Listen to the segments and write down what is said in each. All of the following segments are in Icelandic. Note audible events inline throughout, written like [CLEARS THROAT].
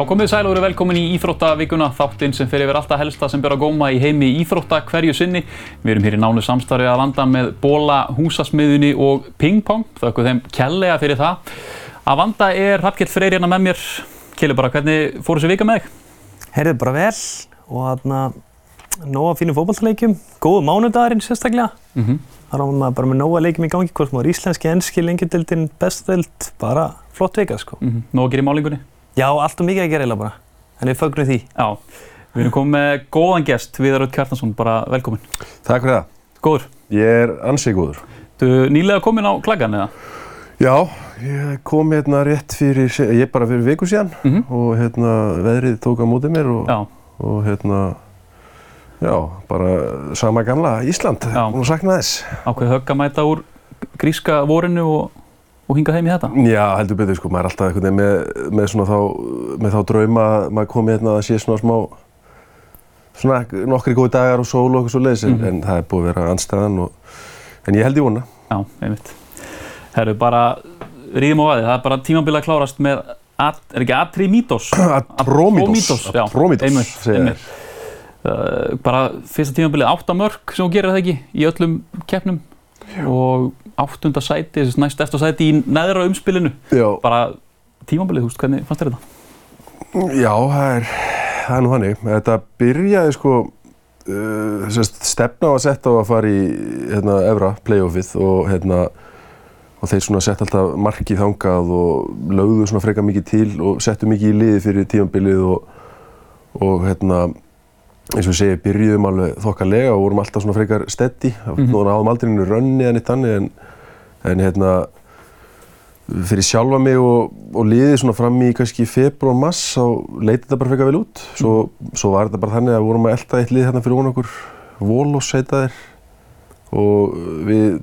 Þá komið sæl og verið velkomin í Íþróttavíkuna, þáttinn sem fer yfir alltaf helsta sem ber að góma í heimi Íþrótta hverju sinni. Við erum hér í nánu samstarfi að landa með Bóla, Húsasmiðunni og Pingpong. Þakku þeim kjallega fyrir það. Að vanda er Hrafkjell Freyr hérna með mér. Kjelli bara, hvernig fór þessi vika með þig? Heyrðu bara vel og þarna nóga fínum fókbaltaleikjum, góðu mánudagurinn sérstaklega. Mm -hmm. Það var maður bara með nóga leikjum í gangi, hvort maður íslenski, enski, lengjadildin, bestdeild, bara flott vika sko. Mm -hmm. Nó Já, allt og mikið að gera eiginlega bara, en við fögnum því. Já, við erum komið með góðan gest, Viðar Rödd Kjartansson, bara velkomin. Takk fyrir það. Góður. Ég er ansið góður. Þú nýlega komin á klaggan eða? Já, ég kom hérna rétt fyrir, ég bara fyrir viku síðan Mm -hmm. og hérna veðrið tók á mótið mér og, og hérna, já, bara sama gamla Ísland Já. og sakna þess. ákveð högg að mæta úr gríska vorinu og, og hinga heim í þetta. Já, heldur betur sko, maður er alltaf veginn með, með svona þá, með þá drauma að maður komi hérna að sé svona smá, svona nokkri góði dagar og sól og eitthvað svo leiðis, Mhm. en, en það er búið að vera anstæðan og, en ég held í vona. Já, einmitt. Herru, bara ríðum á aðið. Það er bara tímabilið að klárast með, at, er ekki Atrimítos? Atromitos. [CLEARS THROAT] Já, Atromitos, einmitt, segja einmitt. Uh, bara fyrsta tímabilið átta mörg sem þú gerir það ekki í öllum keppnum og áttunda sæti, næst eftir sæti í neðra umspilinu. Já, Bara tímabilið, þú veist, hvernig fannst þér þetta? Já, það er, það er nú hannig. Þetta byrjaði sko, uh, stefna var sett á að fara í hérna, Evra playoffið og, hérna, og þeir svona sett alltaf markið þangað og lögðu svona freka mikið til og settu mikið í liði fyrir tímanbilið og, og hérna, eins og ég segi, byrjuðum alveg þokkalega og vorum alltaf svona frekar steady. Mm. -hmm. Nóðan áðum aldrei einu rönni en eitt þannig en, en hérna, fyrir sjálfa mig og, og liðið svona fram í kannski februar og mass þá leiti þetta bara frekar vel út svo, svo var þetta bara þannig að vorum að elda eitt lið hérna fyrir von okkur Volos heita þeir og við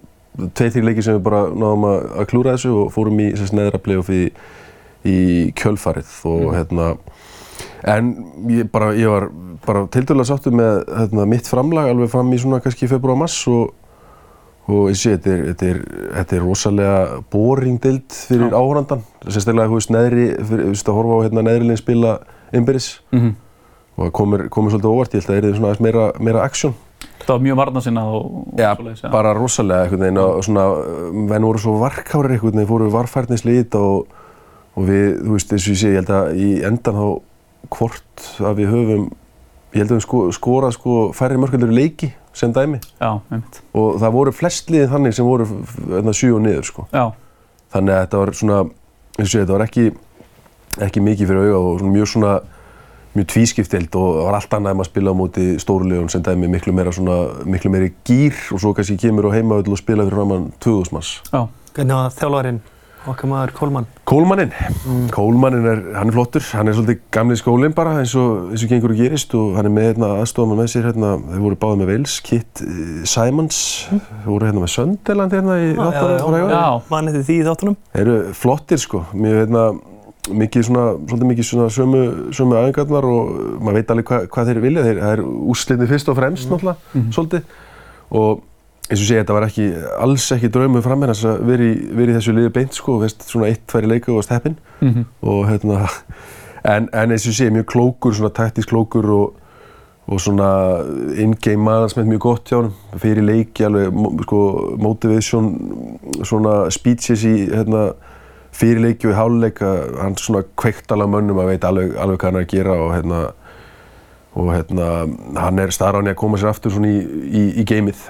tveir þrjir leikir sem við bara náðum að, að klúra þessu og fórum í neðra playoff í, í kjölfarið og Mm. hérna en ég bara, ég var bara tildulega sáttu með hérna, mitt framlag alveg fram í svona kannski februar og og og ég sé, þetta er, þetta er, þetta er rosalega boring dild fyrir Já. áhrandan sérstaklega, þú veist, neðri þú veist, að horfa á hérna neðri linn spila innbyrðis Mm -hmm. og það komur, komur svolítið óvart, ég held að það er svona aðeins meira, meira aksjón Það var mjög varnarsinnað og, og Já, svoleiðis, já. bara rosalega einhvern veginn og svona, venn voru svo varkárir einhvern veginn, fóru þetta og, og við, þú veist, eins og ég sé, ég held að í endan þá hvort að við höfum, ég held að við sko, skorað sko færri mörguldur leiki sem dæmi Já, einmitt. og það voru flest liðið þannig sem voru hérna, sjö og niður sko. Já, Þannig að þetta var svona, eins og ég, þetta var ekki, ekki mikið fyrir auga og svona mjög svona, mjög tvískiptild og það var allt annað ef maður spila á móti stórulegun sem dæmi miklu meira svona, miklu meiri gýr og svo kannski kemur á heimaöll og spila fyrir raman 2000 manns. já. Hvernig var þjálfarinn, okkar maður Kólmann? Kólmannin, Kólmannin er, hann er flottur, hann er svolítið gamli skólinn bara eins og, eins og gengur og gerist og hann er með hérna, aðstofan með sér hérna, þeir voru báðið með Wales, Kit eh, Simons, þeir voru hérna með Sönderland hérna í þáttunum fóra Já. Mann eftir því í þáttunum. Þeir eru flottir sko, mjög hérna, mikið svona, svolítið mikið svona sömu, sömu æfingarnar og maður veit alveg hva, hvað þeir vilja, þeir, það er úrslitin fyrst og fremst náttúrulega, svolítið. Og eins og segja, þetta var ekki, alls ekki draumum fram með þess að vera í, í þessu liði beint sko, veist, svona eitt, tværi leiku og steppin. Mm og hérna, en, en eins og segja, mjög klókur, svona taktísk klókur og, og svona in-game management mjög gott hjá hann, fyrir leiki alveg, sko, motivation, svona speeches í, hérna, fyrir leiki og í háluleik að hann svona kveikt alveg mönnum að veit alveg, alveg hvað hann er að gera og hérna og hérna hann er starfan í að koma sér aftur svona í, í, í geimið.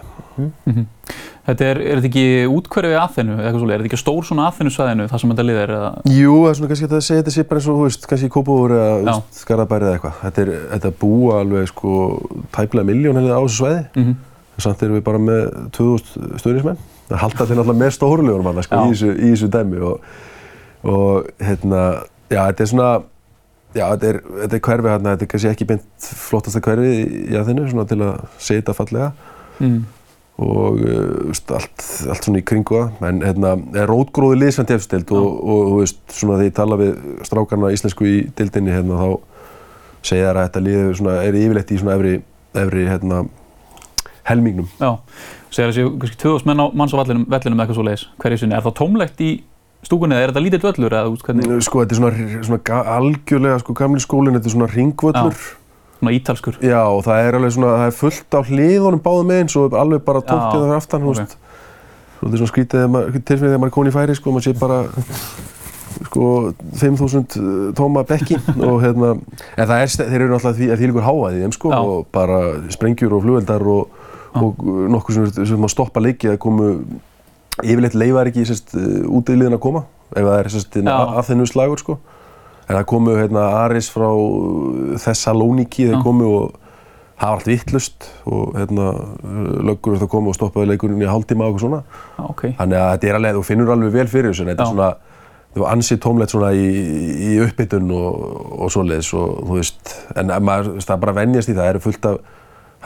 Þetta er, er þetta ekki útkverfið aðþennu eða eitthvað svolítið? Er þetta ekki stór svona aðþennusvæðinu þar sem þetta lið er? Eða? Jú, það er svona kannski að segja þetta sé bara eins og, þú veist, kannski Kópavóður eða þú Já. veist, Skarðabæri eða eitthvað. Þetta er, þetta búa alveg sko tæplega miljón hefði á þessu svæði. Mm En samt erum við bara með 2000 stöðnismenn. Það halda þeir náttúrulega með stórlegunum hann, sko, Já. í þessu, í þessu dæmi og, og hérna, já, já, þetta er, þetta er hverfi hérna, þetta er kannski ekki beint flottasta hverfi í aðeinu, svona til að segja þetta fallega mm. og uh, veist, allt, allt svona í kringu það, en hérna, er rótgróði liðsand efstild og, og, og veist, svona þegar ég tala við strákarna íslensku í dildinni, hérna, þá segja þær að þetta liðið svona, er yfirleitt í svona efri, efri hérna, helmingnum. Já, segir þessi kannski 2000 menn á manns á vellinum, vellinum eða eitthvað svo leiðis hverju sinni. Er það tómlegt í stúkunni eða er þetta lítill völlur eða út hvernig, Sko, þetta er svona, svona ga- algjörlega, sko, gamli skólinn, þetta er svona ringvöllur. svona ítalskur Já, og það er alveg svona, það er fullt á hliðunum báðum meginn, svo alveg bara tómt Já, eða fyrir aftan, þú ok. veist. Þetta er svona skrítið tilfinnið þegar maður er komin í færi, sko, maður sé bara, sko, 5.000 tóma bekki og hérna, en það er, þeir eru náttúrulega því, því líkur háaði þeim, sko, Já. og bara sprengjur og flugveldar og, og nokkuð sem, sem að stoppa leiki að komu, yfirleitt leifar ekki, sérst, út í liðin að koma, ef það er, sérst, að þennu slagur, sko. En það komu hérna Aris frá Thessaloniki, þeir komu og það var allt vittlust og hérna löggur það komu og stoppaði leikurinn í hálftíma og svona. Já, ok, Þannig að þetta er alveg, þú finnur alveg vel fyrir þessu, þetta er svona, þetta var ansið tómlegt svona í, í uppbytun og, og svoleiðis og þú veist, en að maður, það er bara að venjast í það, það eru fullt af,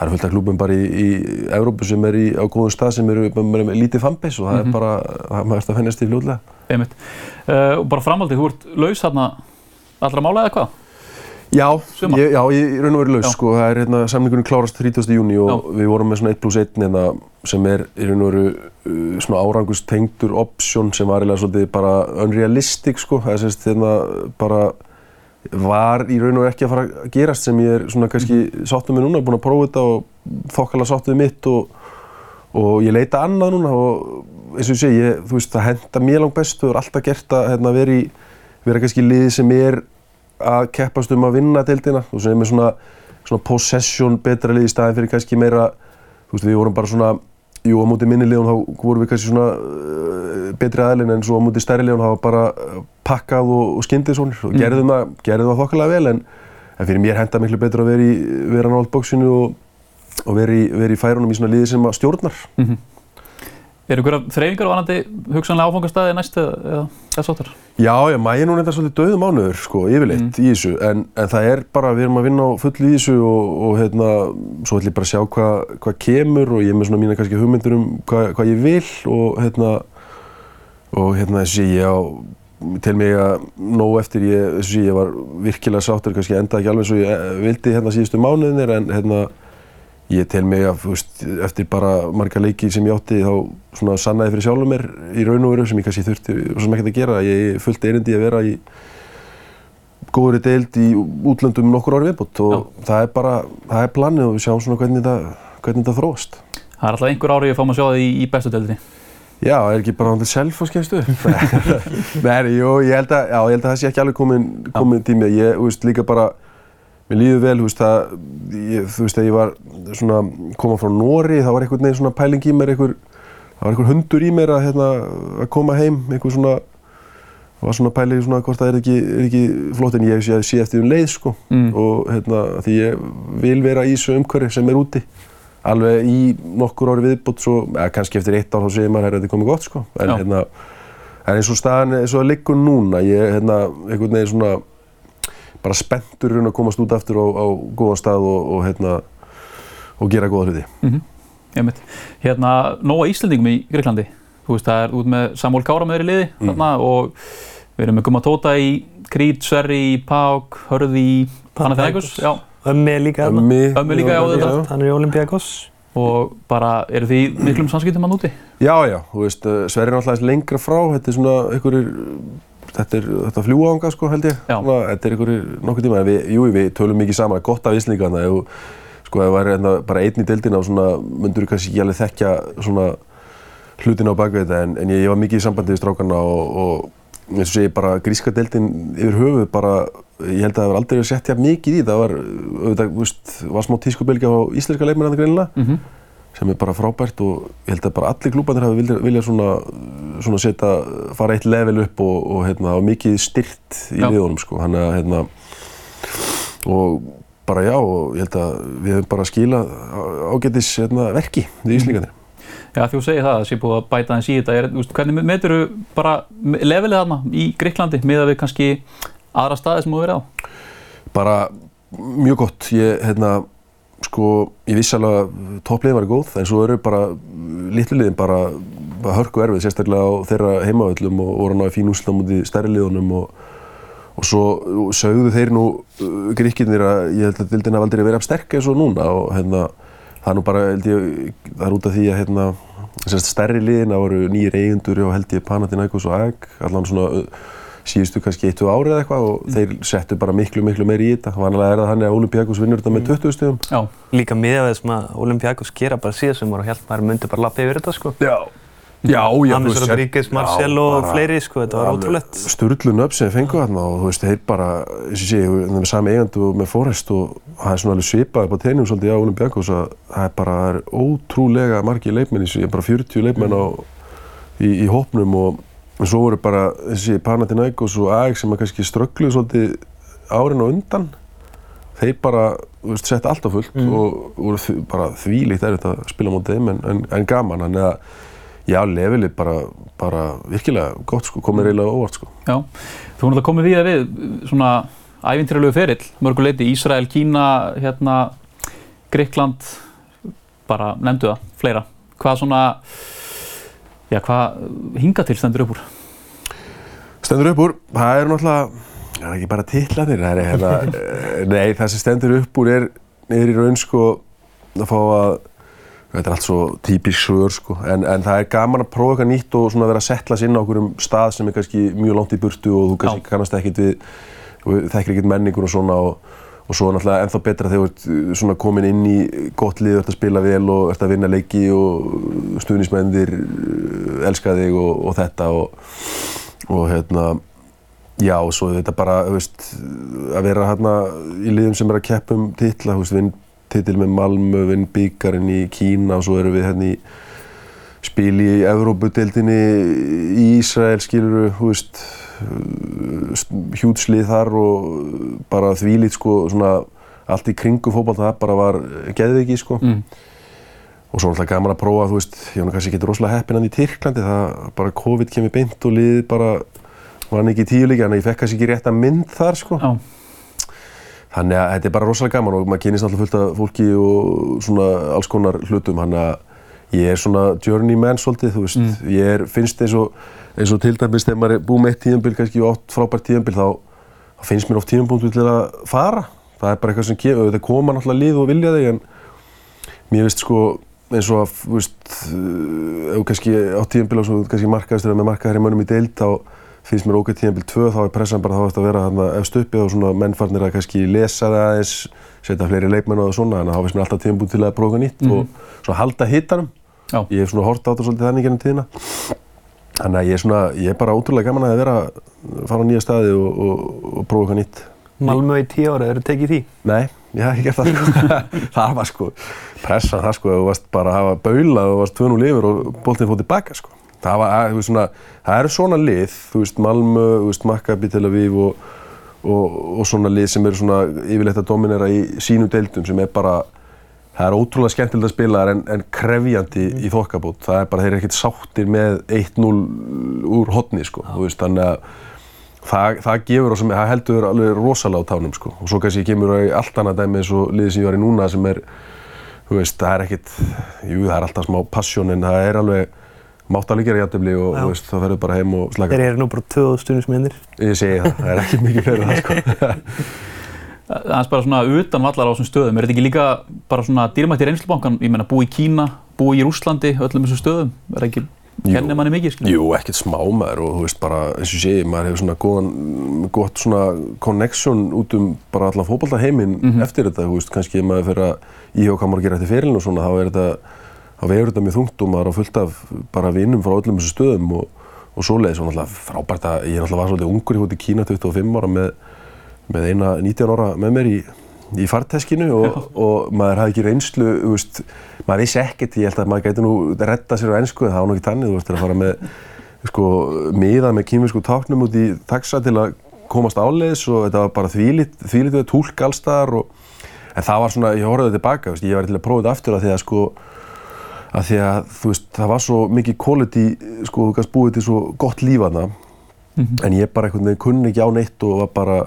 það eru fullt af klúbum bara í, í Evrópu sem er í, á góðum stað sem eru með, lítið fanbase og það Mhm. er bara, það maður eftir að venjast í fljóðlega. einmitt uh, og bara framhaldið, þú ert laus þarna allra mála eða hvað? Já, ég, já, ég er raun og verið laus Já. sko, það er hérna, samningurinn klárast 30. júni og við vorum með svona 1 plus 1 hérna, sem er í raun og veru uh, svona árangust tengdur option sem var eiginlega svolítið bara unrealistic sko, það er sérst hérna bara var í raun og ekki að fara að gerast sem ég er svona kannski sáttum með núna, búinn að prófa þetta og þokkala sáttum við mitt og, og ég leita annað núna og eins og ég segi, þú veist, það henda mér langt best og er alltaf gert að hérna, vera í vera kannski liði sem er að keppast um að vinna deildina. Og sem er svona, svona possession betra lið í staðin fyrir kannski meira þú veist við vorum bara svona jú á móti minni liðun þá vorum við kannski svona uh, betri aðlinn en svo á móti stærri liðun þá bara uh, pakkað og, og skyndið svona. Og gerðum það, gerðum það þokkalega vel en, en fyrir mér henda miklu betur að vera í vera nált bóksinu og, og vera í, í færunum í svona liði sem að stjórnar Er ykkur þreyfingar á vanandi hugsanlega áfangastæði næst eða, þess áttur? Já, já, maður er nú reynda svolítið döðu mánuður, sko, yfirleitt í þessu, en, en það er bara, við erum að vinna á fullu í þessu og, og hérna, svo ætlum ég bara að sjá hvað hva kemur og ég er með svona mína kannski hugmyndur um hvað hva ég vil og hérna, og hérna þessi ég á, til mig að nóg eftir ég, þessi ég var virkilega sáttur, kannski endaði ekki alveg svo ég eh, vildi hérna síðustu mánuðinir, en hérna, ég tel mig að, veist, eftir bara marga leiki sem ég átti þá svona sannaði fyrir sjálfur mér í raun og veru sem ég kannski þurfti svo sem ekkert að gera. Ég fullt erindi að vera í góðri deild í útlöndum nokkur ári viðbútt og það er bara, það er planið og við sjáum svona hvernig þetta, hvernig þetta þróast. Það er alltaf einhver ári að fáum að sjá það í, í bestu deildinni. Já, er ekki bara til self og skemmstu? [LAUGHS] Nei, jú, ég held að, já, ég held að það sé ekki alveg komin, komin tími. Ég, veist, líka bara, mér líður vel, þú veist, það, ég, þú veist, þegar ég var svona, koma frá Nóri, það var einhvern veginn svona pæling í mér, einhver, það var einhver hundur í mér að, hérna, að koma heim, einhver svona, það var svona pæling svona hvort það er ekki, er ekki flott en ég sé, sé eftir um leið, sko, Mm. og hérna, því ég vil vera í þessu umhverfi sem er úti. Alveg í nokkur ári viðbútt, svo, eða kannski eftir eitt ár þá segir maður að þetta er komið gott, sko, en Já. hérna, en eins og staðan, eins og það liggur núna, ég, hérna, einhvern veginn svona, bara spenntur raun að komast út aftur á, á góðan stað og, og, hérna, og gera góða hluti. Mm -hmm. Hérna, nóga Íslandingum í Greiklandi. Þú veist, það er út með Samúl Kára með þeirri liði Mm. þarna og við erum með Guma Tóta í Krít, Sverri í Pák, Hörði í Panathinaikos. Já, Ömmi er líka þarna. Ömmi, Ömmi líka, já, þetta. Hann er í Olympiakos. og bara eru því miklum samskiptum að núti? Já, já, þú veist, eh, Sverri er aðeins lengra frá, þetta er svona einhverjir, þetta er þetta fljúaanga sko held ég, svona, þetta er einhverjir nokkuð tíma, við, jú, við tölum mikið saman, gott af Íslingarna, ef, sko, ef það væri hérna bara einn í deildina og svona, myndur þú kannski ekki alveg þekkja svona hlutina á baka þetta, en, en ég, ég var mikið í sambandi við strákarna og, og eins og segi bara gríska deildin yfir höfuð bara, ég held að það var aldrei að setja mikið í, það var, auðvitað, þú veist, var smá tískubylgja á íslenska leikmennandi greinilega, Mm -hmm. Sem er bara frábært og ég held að bara allir klúbanir hafi viljað vilja svona, svona setja, fara eitt level upp og, og hérna, hafa mikið styrt í liðunum sko, hann að hérna, og bara já, og ég held að við hefum bara skilað ágætis hérna, verki við Íslingarnir. Já, þú segir það, það sé búið að bæta þess í þetta. Er, veist, hvernig metur þú bara levelið þarna í Greiklandi miðað við kannski aðra staði sem þú verið á? Bara mjög gott, ég, hérna, sko, ég vissi alveg að toppliðin var góð, en svo eru bara litlu liðin bara, hörku erfið, sérstaklega á þeirra heimavöllum og voru náðu fín úsla mútið stærri liðunum og, og svo sögðu þeir nú uh, gríkirnir að ég held að dildin hafa aldrei verið af sterk eins og núna og hérna, það er nú bara, held ég, það er út af því að hérna, sérst stærri liðin, það voru nýjir eigendur og held ég Panathinaikos og AEK, allan svona uh, síðustu kannski eitt og árið eða eitthvað og þeir settu bara miklu, miklu meiri í þetta. Vanlega er það hann að Olympiakos vinnur þetta með 20 stegum. Já, Líka miða við sem að Olympiakos gera bara voru og held maður myndi bara lappa yfir þetta sko. Já. Já, já, James Rodríguez, Marcel og fleiri sko, þetta var ótrúlegt. Sturlu nöfn sem fengu þarna og þú veist, þeir bara, eins og sé, það er með sami eigandu og með Forrest og það er svona alveg svipað upp á teinum svolítið á Olympiakos að það er bara, það er ótrúlega margi leikmenn, ég er bara 40 leikmenn á, í, í hópnum og en svo voru bara, sé, Panathinaikos og AEK sem að kannski ströggluðu svolítið árin og undan þeir bara, veist, sett allt á fullt og voru bara þvílíkt erfitt að spila mótið þeim en, en, en gaman, þannig að Já, levelið bara, bara virkilega gott sko, komið reyðilega óvart sko. já. Þú erum þetta komið við við svona ævintýralegu ferill, mörguleiti, Ísrael, Kína, hérna, Gríkland, bara nefndu það, fleira. Hvað svona, já, hvað hinga til stendur upp úr? Stendur upp úr, það er náttúrulega, það er ekki bara titlanir, það er hérna, [LAUGHS] nei, það sem stendur upp úr er, er í raun sko að fá að, þetta er allt svo típisk svör sko, en, en það er gaman að prófa eitthvað nýtt og svona vera að setla sig inn á okkur um stað sem er kannski mjög langt í burtu og þú kannski kannast ekkit við, þekkir ekkit menningur og svona og, og svo náttúrulega ennþá betra þegar þú ert svona komin inn í gott lið, ert að spila vel og ert að vinna leiki og stuðnismennir elska þig og, og þetta og, og hérna já og svo þetta bara þú veist, að vera hérna í liðum sem er að keppa um titla, þú veist, vinn titil með Malmö, vinn byggarinn í Kína og svo erum við hérna í spil í Evrópudeildinni í Ísrael skilur þú veist hjútslið þar og bara þvílít sko svona allt í kringu fótball það bara var geðviki sko Mm. og svo náttúrulega gaman að prófa þú veist ég nú kannski ekki rosalega heppinn hann í Tyrklandi það bara COVID kemur beint og liðið bara var hann ekki í tíu líka en ég fekk kannski ekki rétt að mynd þar sko Já, Þannig að þetta er bara rosalega gaman og maður kynist alltaf fullt af fólki og svona alls konar hlutum. Þannig að ég er svona journeyman svolítið, þú veist. Ég er, finnst eins og, eins og til dæmis þegar maður er búið með eitt tíðanbíl, kannski oft frábært tíðanbíl, þá, þá finnst mér oft tíðanbúntu til að fara. Það er bara eitthvað sem kemur, þetta koma náttúrulega lið og vilja þig, en mér finnst sko eins og að, þú veist, uh, ef þú kannski á tíðanbíl og svo kannski markaðistur með markaðari mönnum í deild, þá finnst mér ógætt tíðanbíl 2 þá er pressan bara þá eftir að vera þarna efst uppi og svona mennfarnir að kannski lesa það aðeins, setja fleiri leikmenn og svona þannig að þá finnst mér alltaf tíðanbúl til að prófa nýtt og svona halda hittanum. já, Ég hef svona hort á þetta svolítið þannig gennum tíðina. Þannig að ég er svona, ég er bara ótrúlega gaman að vera, fara á nýja staði og, og, og prófa eitthvað nýtt. Malmö í tíu ára, eru tekið því? Nei, ég hef ekki gert það sko. [LAUGHS] það var sko, pressan það sko, að þú varst bara að hafa baulað og varst tvönu lifur og boltinn fótt tilbaka sko. Það, var, að, svona, það eru svona lið, þú veist, Malmö, þú veist, Maccabi, Tel Aviv og, og, og svona lið sem eru svona yfirleitt að dominera í sínu deildum sem er bara, það er ótrúlega skemmtilegt að spila en, en krefjandi í þokkabót. Það er bara, þeir eru ekkert sáttir með 1-0 úr hotni sko, þú veist, þannig að það, það gefur og sem, það heldur alveg rosalega á tánum sko. Og svo kannski kemur það í allt annað dæmi eins og liðið sem ég var í núna sem er, þú veist, það er ekkert, jú það er alltaf smá passion en það er alveg, mátt alveg gera játtöfli og þú veist, það ferður bara heim og slaka. Þeir eru nú bara 2000 stundismennir. Ég segi það, það er ekki mikið fyrir það sko. [LAUGHS] Er bara svona utan vallar á þessum stöðum. Er þetta ekki líka bara svona dýrmætt í reynslubankan? Ég meina, búi í Kína, búi í Rúslandi, öllum þessum stöðum. Er ekki, Jú. kennir manni mikið, skilja? Jú, ekkert smá maður og þú veist bara, eins og segi, maður hefur svona góðan, gott svona connection út um bara allan fótballtaheiminn eftir þetta, þú veist, kannski ef maður fyrir að að gera eftir ferilin og svona, þá er þetta, þá vegur þetta mjög þungt og maður er á fullt af bara vinnum frá öllum þessu stöðum og, og svoleiðis og náttúrulega frábært að ég náttúrulega var svolítið ungur í hóti Kína 25 ára með, með eina 19 ára með mér í, í farteskinu og, og maður hafði ekki reynslu, veist, maður vissi ekkert, ég held að maður gæti nú retta sér á ennsku, það var nú ekki tannig, þú veist, að fara með, sko, miða með kýminsku táknum út í taxa til að komast áleiðis og þetta var bara þvílit, þvílit við tólk allstaðar og, en það var svona, ég horfði tilbaka, veist, ég var til að prófa þetta aftur að því að sko, að því að, þú veist, það var svo mikið quality, sko, þú gæst búið til svo gott líf aðna, en ég bara einhvern veginn kunni ekki á neitt og var bara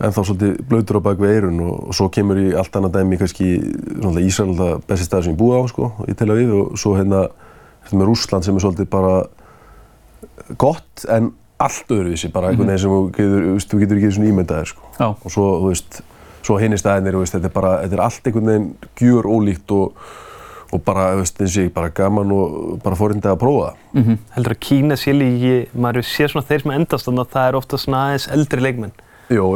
ennþá svolítið blöytur á bak við eirun og, og svo kemur í allt annað dæmi kannski Ísrael það besti stað sem ég búið á sko í Tel Aviv og svo hérna hérna með Rússland sem er svolítið bara gott en allt öðruvísi bara einhvern veginn sem þú getur, þú getur ekki svona ímyndaðir sko Já. og svo, þú veist, svo hinni staðinir, þú veist, þetta er bara, þetta er allt einhvern veginn gjör ólíkt og, og bara, þú veist, eins og ég, bara gaman og bara fórhundið að prófa það. Heldur að Kína sé líki, maður sé svona þeir sem endast þannig að það er ofta svona aðeins eldri leikmenn.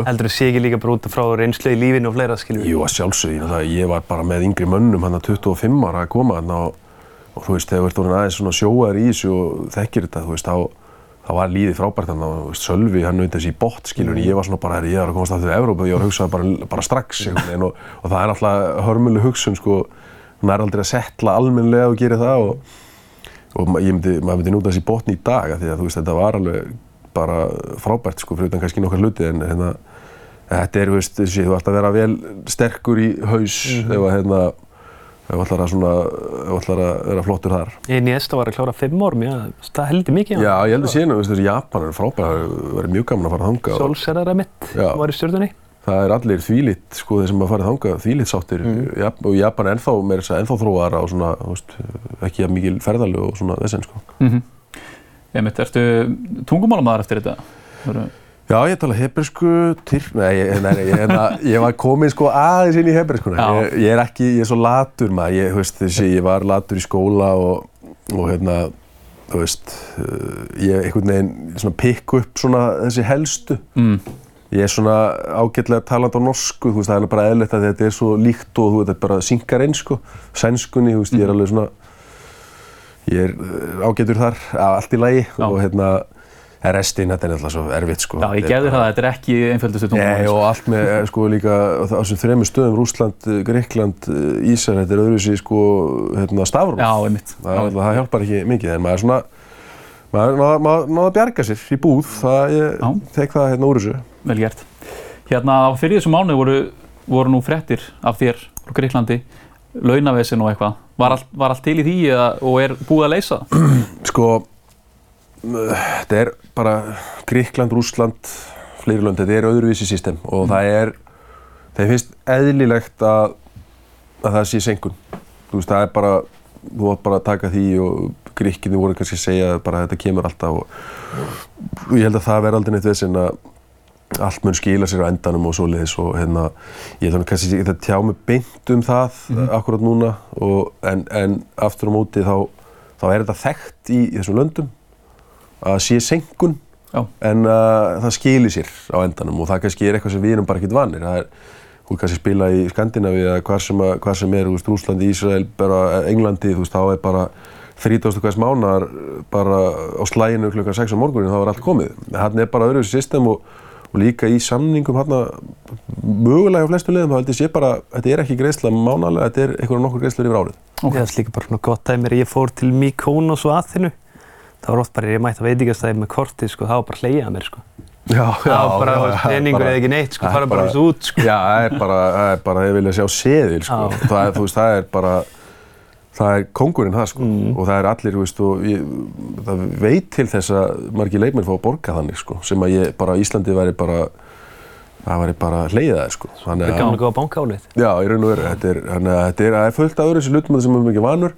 Heldur að sé ekki líka bara út frá reynslu í lífinu og fleira, skiljum Jú, að sjálfsögðu, ég, var bara með yngri mönnum hann að 25 ára að koma hann og, og þú veist, þegar þú ert orðin aðeins svona sjóaður í þessu og þekkir þetta, þú veist, þá, þá var líðið frábært hann og þú Sölvi, hann veit þessi í botn, skilur, ég var svona bara, ég var að komast aftur í Evrópu, ég var að hugsa bara, bara strax, veginn. Og, og það er alltaf hörmuleg hugsun, sko, hann er aldrei að setla almennilega og gera það og, og ég myndi, maður myndi núta þessi botn í dag, af því að þú veist, þetta var alveg bara frábært, sko, fyrir utan kannski nokkar hluti, en hérna, Þetta er, þú veist, þessi, þú ætti að vera vel sterkur í haus ef að, hérna, ef þú ætlar að svona, ef þú ætlar að vera flottur þar. Einn í Esta var að klára fimm orm, já, það heldur mikið. Já, ég held að síðan, þú veist, Japanar er frábært, það verið mjög gaman að fara þangað. og Solskjærara mitt Já. var í stjórnunni. Það er allir þvílitt, sko, þeir sem að fara þangað, þvílitt sáttir Jap og Japan er ennþá, meira þess að ennþá þróaðara og svona, þú veist, ekki jafn mikil ferðalög og svona þessin, sko. Einmitt, ertu tungumálamaður eftir þetta? Voru- Já, ég tala hebresku, tyrk, nei, nei, nei, ég, hérna, ég var komin sko aðeins inn í hebreskuna. Já. Ég, ég er ekki, ég er svo latur maður, ég, veist, þessi, ég var latur í skóla og, og hérna, þú veist, uh, ég einhvern veginn svona pikk upp svona þessi helstu. Mm. Ég er svona ágætlega taland á norsku, þú veist, það er bara eðlilegt að þetta er svo líkt og þú veist, þetta bara synkar inn, sko. Sænskunni, þú veist, ég er alveg svona, ég er uh, ágætur þar, allt í lagi Já. og hérna, en restin, þetta er alltaf svo erfitt, sko. Já, ég bara- það, þetta er ekki einföldustu Nei, tungumál. og allt með, eh, sko, líka á þessum þremur stöðum, Rússland, eh, Greikland, eh, Ísar, þetta er öðruvísi, sko, hérna, stafrúf. Já, einmitt. Það, alltaf- það hjálpar ekki mikið, en maður er svona, maður maður- maður náða að bjarga sér í búð, það, ég Já. tek það hérna úr þessu. Vel gert. Hérna fyrir þessu mánu voru, voru nú fréttir af þér frá Greiklandi, launavesin og eitthvað. Var allt, var allt til í því eða, og er búið að leysa það? [CLEARS THROAT] Sko, þetta er bara Greikland, Rússland, fleiri lönd, þetta er öðruvísi system og það er, þeim finnst eðlilegt að, að það sé senkun. Þú veist, það er bara, þú átt bara að taka því og Gríkinni voru kannski að segja bara að þetta kemur alltaf og, og ég held að það verði aldrei neitt vesinn að allt mun skila sér á endanum og svoleiðis og hérna, ég að kannski ekki að tjá mig beint um það akkurat núna og, en, en aftur á móti þá, þá er þetta þekkt í þessum löndum að sé senkun Já. en uh, það skilir sér á endanum og það kannski er eitthvað sem við erum bara ekkert vanir. Það er, þú kannski spila í Skandinavíu eða hvað sem, hvað sem er, Rúslandi, Ísrael, bara Englandi, þú veist, þá er bara 30. hvers mánar bara á slæginu klukkan 6 á morgunin þá er allt komið. Hann er bara öðruvísi system og, og líka í samningum hann mögulega á flestu liðum þá held ég sé bara, þetta er ekki greiðsla mánalega, þetta er einhverjum nokkur greiðslur yfir árið. Okay. Það er líka bara svona gott dæmir, ég fór til Mykonos og Aþenu. Það var oft bara, ég mætti á veitingastæði með kortið, sko, það var bara hleyjað mér, sko. Já, Það var bara, peningur eða ekki neitt, sko, það er fara bara bara- þessu út, sko. Já, það er bara, það er bara, ég vilja sjá seðil, sko. Já. Það er, þú veist, það er bara, það er kongurinn það, sko. Mm. Og það er allir, veist, og ég, það veit til þess að margir leikmenn fá að borga þannig, sko. Sem að ég, bara Íslandi væri bara, það væri bara hleyðað, sko. Það Þannig er gaman að góða bankálið. Já, í raun og veru, þetta er, þannig að þetta er, það er fullt af öðru þessu hlutum sem við erum ekki vanur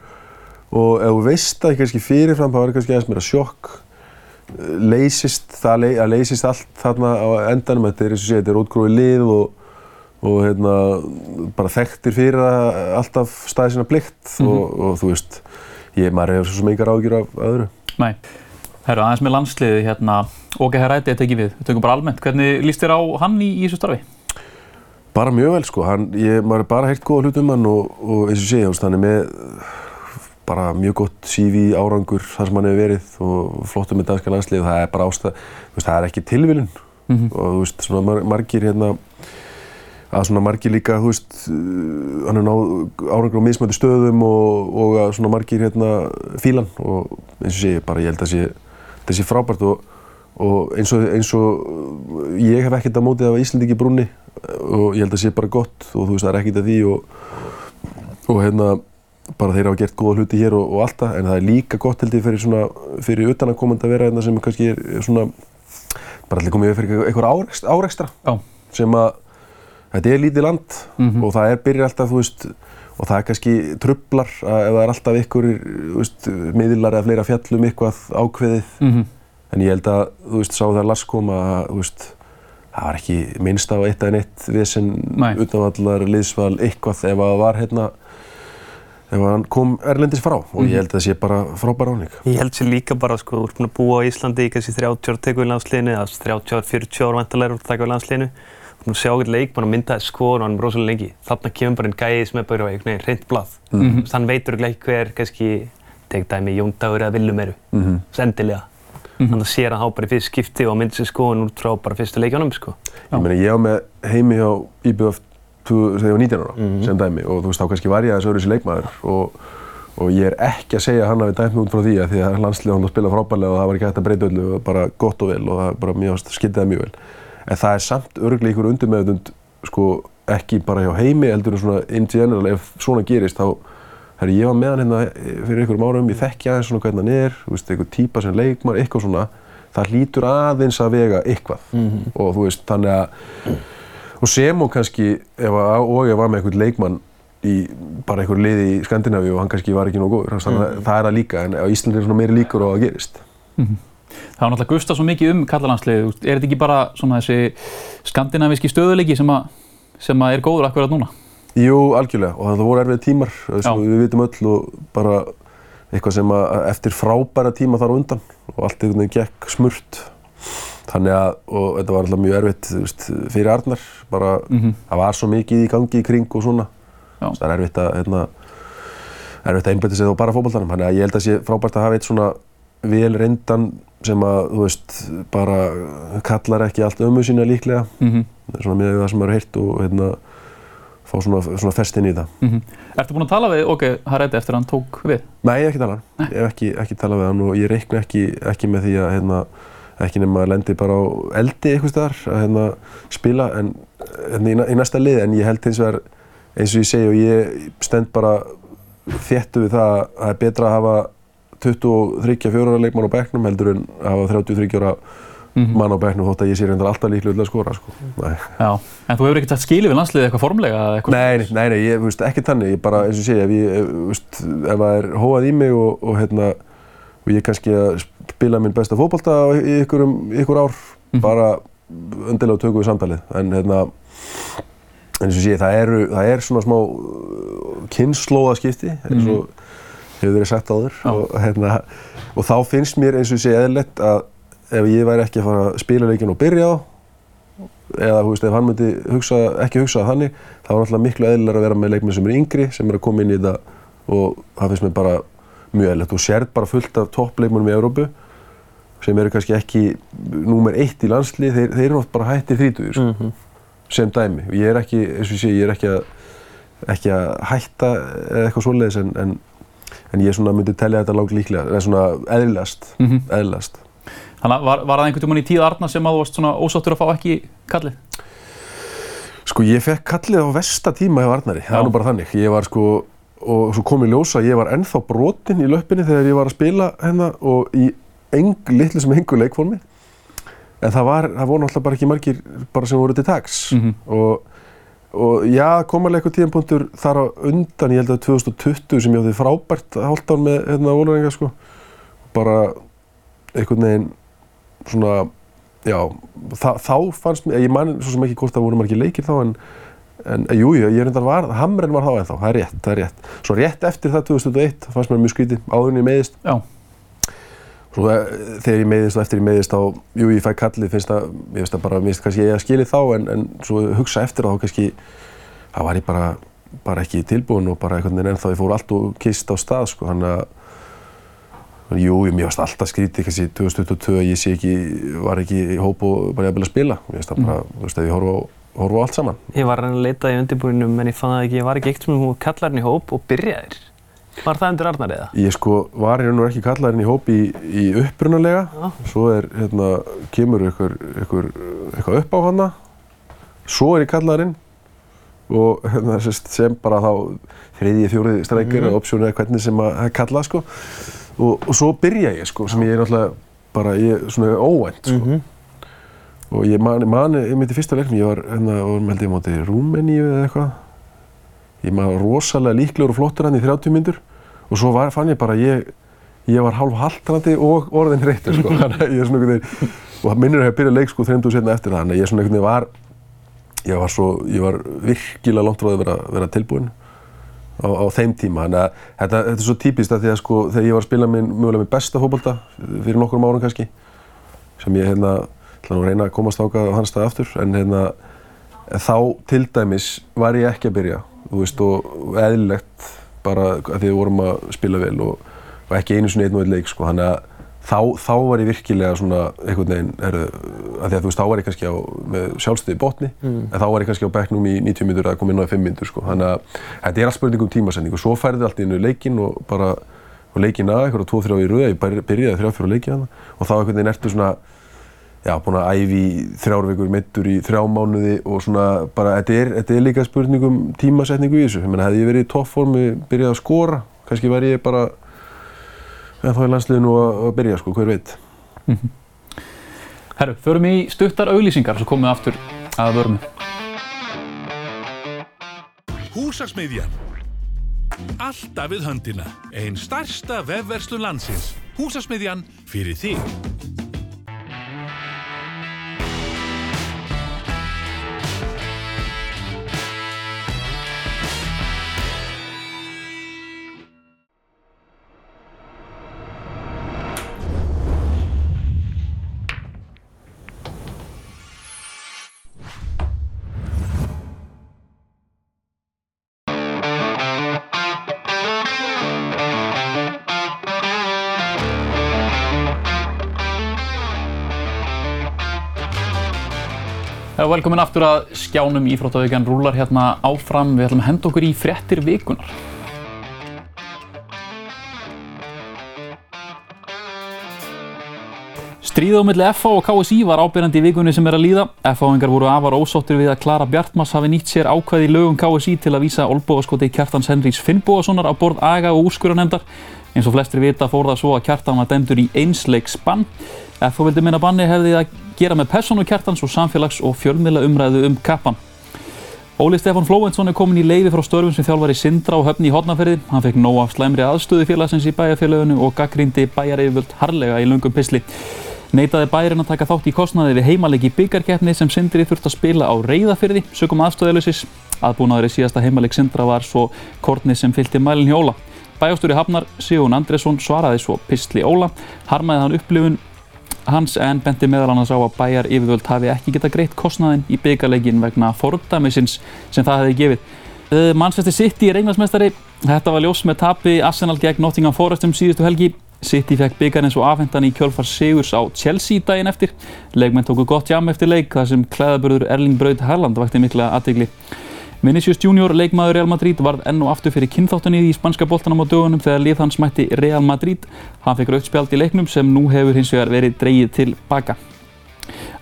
og ef þú veist það kannski fyrirfram þá er kannski aðeins meira sjokk leysist, það ley, að leysist allt þarna á endanum, þetta er eins og sé, þetta er útgróið lið og, og hérna, bara þekktir fyrir að alltaf staði sína plikt og, og þú veist, ég, maður hefur svo sem engar ágjur af öðru. Nei. Herru, aðeins með landsliði, hérna, Óge Heræti er tekið við. Við tökum bara almennt. Hvernig líst þér á hann í, í þessu starfi? Bara mjög vel sko, hann, ég, maður er bara heyrt góða hlut um hann og, og eins og sé, veist, hann er með bara mjög gott CV árangur þar sem hann hefur verið og flottum með danska landslið, það er bara ástæð, það er ekki tilviljun Mhm. og þú veist, svona mar margir hérna, að svona margir líka, þú veist, uh, hann er náð árangur á mismöndi stöðum og, og að svona margir hérna fílan og eins og sé, bara ég held að sé, það sé frábært og, og eins og, eins og ég hef ekkert að mótið af Íslandi í brúnni og ég held að sé bara gott og þú veist, það er ekkert að því og, og hérna, bara þeir hafa gert góða hluti hér og, og allt það, en það er líka gott held ég fyrir svona, fyrir utanakomandi að vera hérna sem kannski er, svona, bara allir komið fyrir einhver árekstra, sem að, þetta er lítið land Mhm. og það er byrjar alltaf, þú veist, og það er kannski trublar að ef það er alltaf ykkur, þú veist, miðlar eða fleira fjallum eitthvað ákveðið, Mm en ég held að, þú veist, sá það Lars kom að, þú veist, það var ekki minnst á eitt eða neitt vesen utanvallar liðsval eitthvað ef að það var hérna ef hann kom erlendis frá og ég held að það sé bara frábær áning. Ég held sér líka bara, sko, þú ert búin að búa á Íslandi í kannski 30 ára teku í landsliðinu, eða 30 ára, 40 ára vantarlegar úr að taka í landsliðinu. Búin að sjá eitthvað leikmann og mynda þess skoðun og hann er rosalega lengi. Þarna kemur bara einn gæði sem er bara einhvern veginn hreint blað. Mm -hmm. Þann veitur ekki hver, kannski, tek dæmi, Jón Dagur eða Villum eru, mm -hmm. sendilega. Þannig að sér hann á bara í fyrst skipti og mynda sér skoðun út frá bara fyrstu leikjónum, sko. Ég meina, ég á með heimi hjá IBF þegar ég var 19 ára, mm -hmm. sem dæmi, og þú veist, þá kannski var ég aðeins öðru sér leikmaður og og ég er ekki að segja að hann hafi dæmt mig út frá því að því að landslið hann að spila frábærlega og það var ekki hægt að breyta öllu og bara gott og vel og það bara mjög skildið það mjög vel. En það er samt öruglega ykkur undir meðutund sko ekki bara hjá heimi heldur en svona in general ef svona gerist þá herri ég var með hann hérna fyrir einhverjum árum, ég þekki aðeins svona hvernig hann er, þú veist, einhver típa sem leikmar, eitthvað svona, það hlýtur aðeins að vega eitthvað mm -hmm. og þú veist, þannig að og sem og kannski ef að, og ég var með einhvern leikmann í bara einhver liði í Skandinavíu og hann kannski var ekki nógu góður, þannig að mm. það er að líka en Íslandi er svona meiri líkur á að gerist. Mm -hmm. Það var náttúrulega gustað svo mikið um kallalandsliðið, er þetta ekki bara svona þessi skandinavíski stöðuleiki sem, sem að er góður akkurat núna? Jú, algjörlega og það voru erfið tímar, við vitum öll og bara eitthvað sem að eftir frábæra tíma þar á undan og allt einhvern veginn gekk smurt þannig að, og þetta var alltaf mjög erfitt veist, fyrir Arnar, bara mm -hmm. það var svo mikið í gangi í kring og svona Já. það er erfitt að hérna, erfitt að einbæta sig þá bara fókbaltanum þannig að ég held að sé frábært að hafa eitt svona vel reyndan sem að, þú veist, bara kallar ekki allt ömu sína líklega mm -hmm. svona með það sem eru heyrt og hérna fá svona, svona fest inn í það. Mm -hmm. Ertu búinn að tala við Óge Hareide eftir að hann tók við? Nei, ég hef ekki talað hann. Ég hef ekki, ekki talað við hann og ég reikna ekki, ekki með því að hérna, ekki nema að lendi bara á eldi eitthvað staðar að hérna, spila en, hérna, í, í næsta lið en ég held hins vegar eins og ég segi og ég stend bara þéttu við það að það er betra að hafa 23-24 ára leikmann á bekknum heldur en hafa 33 ára mm -hmm. mann á bekknum þótt að ég sé reyndar alltaf líklega að skora sko. Já, en þú hefur ekkert hægt skilið við landsliðið eitthvað formlega? Eitthvað nei, nei, nei, ég veist ekki þannig, ég bara eins og sé ef ég, veist, ef það er hóað í mig og, og hérna og ég kannski að spila minn besta fókbalta í ykkur, ár mm -hmm. bara öndilega tökum við samtalið en hérna en eins og sé það eru, það er svona smá kynnslóðaskipti eins og hefur verið sagt áður og, hérna, og þá finnst mér eins og sé eðlert að ef ég væri ekki að fara að spila leikin og byrja á eða veist ef hann myndi hugsa, ekki hugsa þannig þá er náttúrulega miklu eðlilega að vera með leikmenn sem er yngri sem er að koma inn í þetta og það finnst mér bara mjög eðlilegt og sérð bara fullt af toppleikmennum í Európu sem eru kannski ekki númer eitt í landslið, þeir, þeir eru oft bara hættið þrítuður sko. mm -hmm. sem dæmi og ég er ekki, eins og sé, ég er ekki að, ekki að hætta eða eitthvað svoleiðis en, en, en ég myndi tellja þetta langt líklega, eða svona eðlilegast, mm -hmm. eðlilegast. Þannig að var, var það einhvern tíman í tíð Arna sem að þú varst svona ósáttur að fá ekki kallið? Sko ég fekk kallið á versta tíma hjá Arnari, það er nú bara þannig. Ég var sko, og svo kom ég ljósa ég var ennþá brotinn í löppinni þegar ég var að spila hérna og í eng, litlu sem engu leikformi. En það var, það voru náttúrulega bara ekki margir bara sem voru til tags. Mm -hmm. Og, já, komalega eitthvað tíðanpunktur þar á undan, ég held að 2020 sem ég átti frábært hálft án með hérna Vólarenga sko. Bara einhvern veginn svona, já, þa þá fannst mér, ég man svo sem ekki hvort það voru margir leikir þá en En jújú, jú, ég reyndar var, Hamren var þá ennþá, það er rétt, það er rétt. Svo rétt eftir það 2001 fannst mér mjög skrítið, áðurinn ég meiðist. Já. Svo þegar ég meiðist og eftir ég meiðist þá, jú, ég fæ kallið, finnst það, ég finnst það bara, minnst kannski ég að skilja þá en, en svo hugsa eftir þá kannski, það var ég bara, bara ekki tilbúin og bara einhvern veginn ennþá, ég fór allt og kist á stað, sko, hann að, jú, ég finnst alltaf skrítið kannski 2022, ég sé ekki, var ekki í hóp og bara jafnvel að spila, ég finnst það bara, mm. þú veist, ef ég horfa á horfa á allt saman. Ég var að leita í undirbúinum en ég fann ekki, ég var ekki eitt sem þú kallar henni hóp og byrjaðir. Var það undir Arnar eða? Ég sko var hérna ekki kallar henni í hóp í, í upprunalega, Já. svo er hérna, kemur ykkur, ykkur, eitthvað upp á hana, svo er ég kallar henni og hérna sem bara þá þriðið, fjórið streikir mm. eða opsjónu eða hvernig sem að kalla sko og, og svo byrja ég sko sem ég er náttúrulega bara, ég er svona óvænt sko. Mm -hmm og ég mani, mani, ég myndi fyrsta leiknum, ég var hérna, og held ég móti Rúmeníu eða eitthvað ég maður rosalega líklegur og flottur hann í 30 myndur og svo var, fann ég bara ég, ég var hálf haldrandi og orðin reyttur sko, [LAUGHS] þannig að ég er svona einhvern veginn og minnir að ég byrja leik sko 30 setna eftir það, þannig að ég svona einhvern veginn var ég var svo, ég var virkilega langt frá að vera, vera tilbúin á, á þeim tíma. Þannig að þetta, þetta er svo típist að því að sko þegar ég var að spila minn mögulega minn besta fótbolta fyrir nokkrum árum kannski sem ég hérna ætla nú að reyna að komast ákvað á hans stað aftur. En hérna þá til dæmis var ég ekki að byrja þú veist og eðlilegt bara að því við vorum að spila vel og, og ekki einu sinni einn og einn leik sko. Þannig að þá, þá var ég virkilega svona einhvern veginn er, að því að þú veist þá var ég kannski á með sjálfstöði botni en þá var ég kannski á bekknum í 90 minnur að koma inn á 5 minnur sko. Þannig að þetta er allt spurning um tímasending og svo færði allt í einu leikinn og bara og leikinn að eitthvað 2-3 í rauða, ég byrjaði 3-4 leikið hana og þá einhvern veginn ertu svona já, búin að æfi í þrjár vikur mittur í þrjá mánuði og svona bara, þetta er, þetta er líka spurningum tímasetningu í þessu. Ég meina, hefði ég verið í toppformi, byrjað að skora, kannski væri ég bara eða þá í landsliðinu að, að byrja, sko, hver veit. [LAUGHS] Herru, förum í stuttar auglýsingar svo komum við aftur að vörmu. Húsaksmiðjan. Alltaf við höndina. Einn starsta vefverslun landsins. Húsaksmiðjan fyrir þig. Já, velkomin aftur að skjánum Íþróttavíkjan rúlar hérna áfram. Við ætlum að henda okkur í fréttir vikunar. Stríða á milli FH og KSI var ábyrjandi í vikunni sem er að líða. FH-engar voru afar ósóttir við að Klara Bjartmas hafi nýtt sér ákvæði í lögum KSI til að vísa olbúaskoti Kjartans Henrís Finnbóassonar á borð aga og úrskurunemndar. Eins og flestir vita fór það svo að Kjartan var dæmdur í einsleik spann. FH vildi minna banni hefði að gera með persónu Kjartans og samfélags- og fjölmiðla umræðu um kappan. Óli Stefán Flóventsson er komin í leiði frá störfum sem þjálfar í Sindra og höfni í Hortnaferði. Hann fekk nóg af slæmri aðstöðu félagsins í bæjarfélaginu og gaggrindi bæjareifvöld harlega í löngum pisli. Neitaði bæjarinn að taka þátt í kostnaði við heimalegi byggarkeppni sem Sindri þurft að spila á reyðafyrði, sögum aðstöðalösis. Aðbúnaður í síðasta heimaleg Sindra var svo kortni sem fylgti mælinn hjá Óla. Bæjastúri Hafnar, Sigurinn Andresson, svaraði svo pisli Óla, harmaði hann upplifun hans en benti meðal annars á að bæjar yfirvöld hafi ekki geta greitt kostnaðin í byggarleikin vegna fordæmisins sem það hefði gefið. Uh, Manchester City er englandsmeistari. Þetta var ljós með tapi Arsenal gegn Nottingham Forest um síðustu helgi. City fekk byggarinn svo afhendan í kjölfar Sigurs á Chelsea daginn eftir. Leikmenn tóku gott jam eftir leik þar sem klæðaburður Erling Braut Haaland vakti mikla aðtegli. Vinicius Junior, leikmaður Real Madrid, varð enn og aftur fyrir kynþáttunni í spanska boltanum á dögunum þegar lið hans mætti Real Madrid. Hann fekk rautt spjald í leiknum sem nú hefur hins vegar verið dreyið til baka.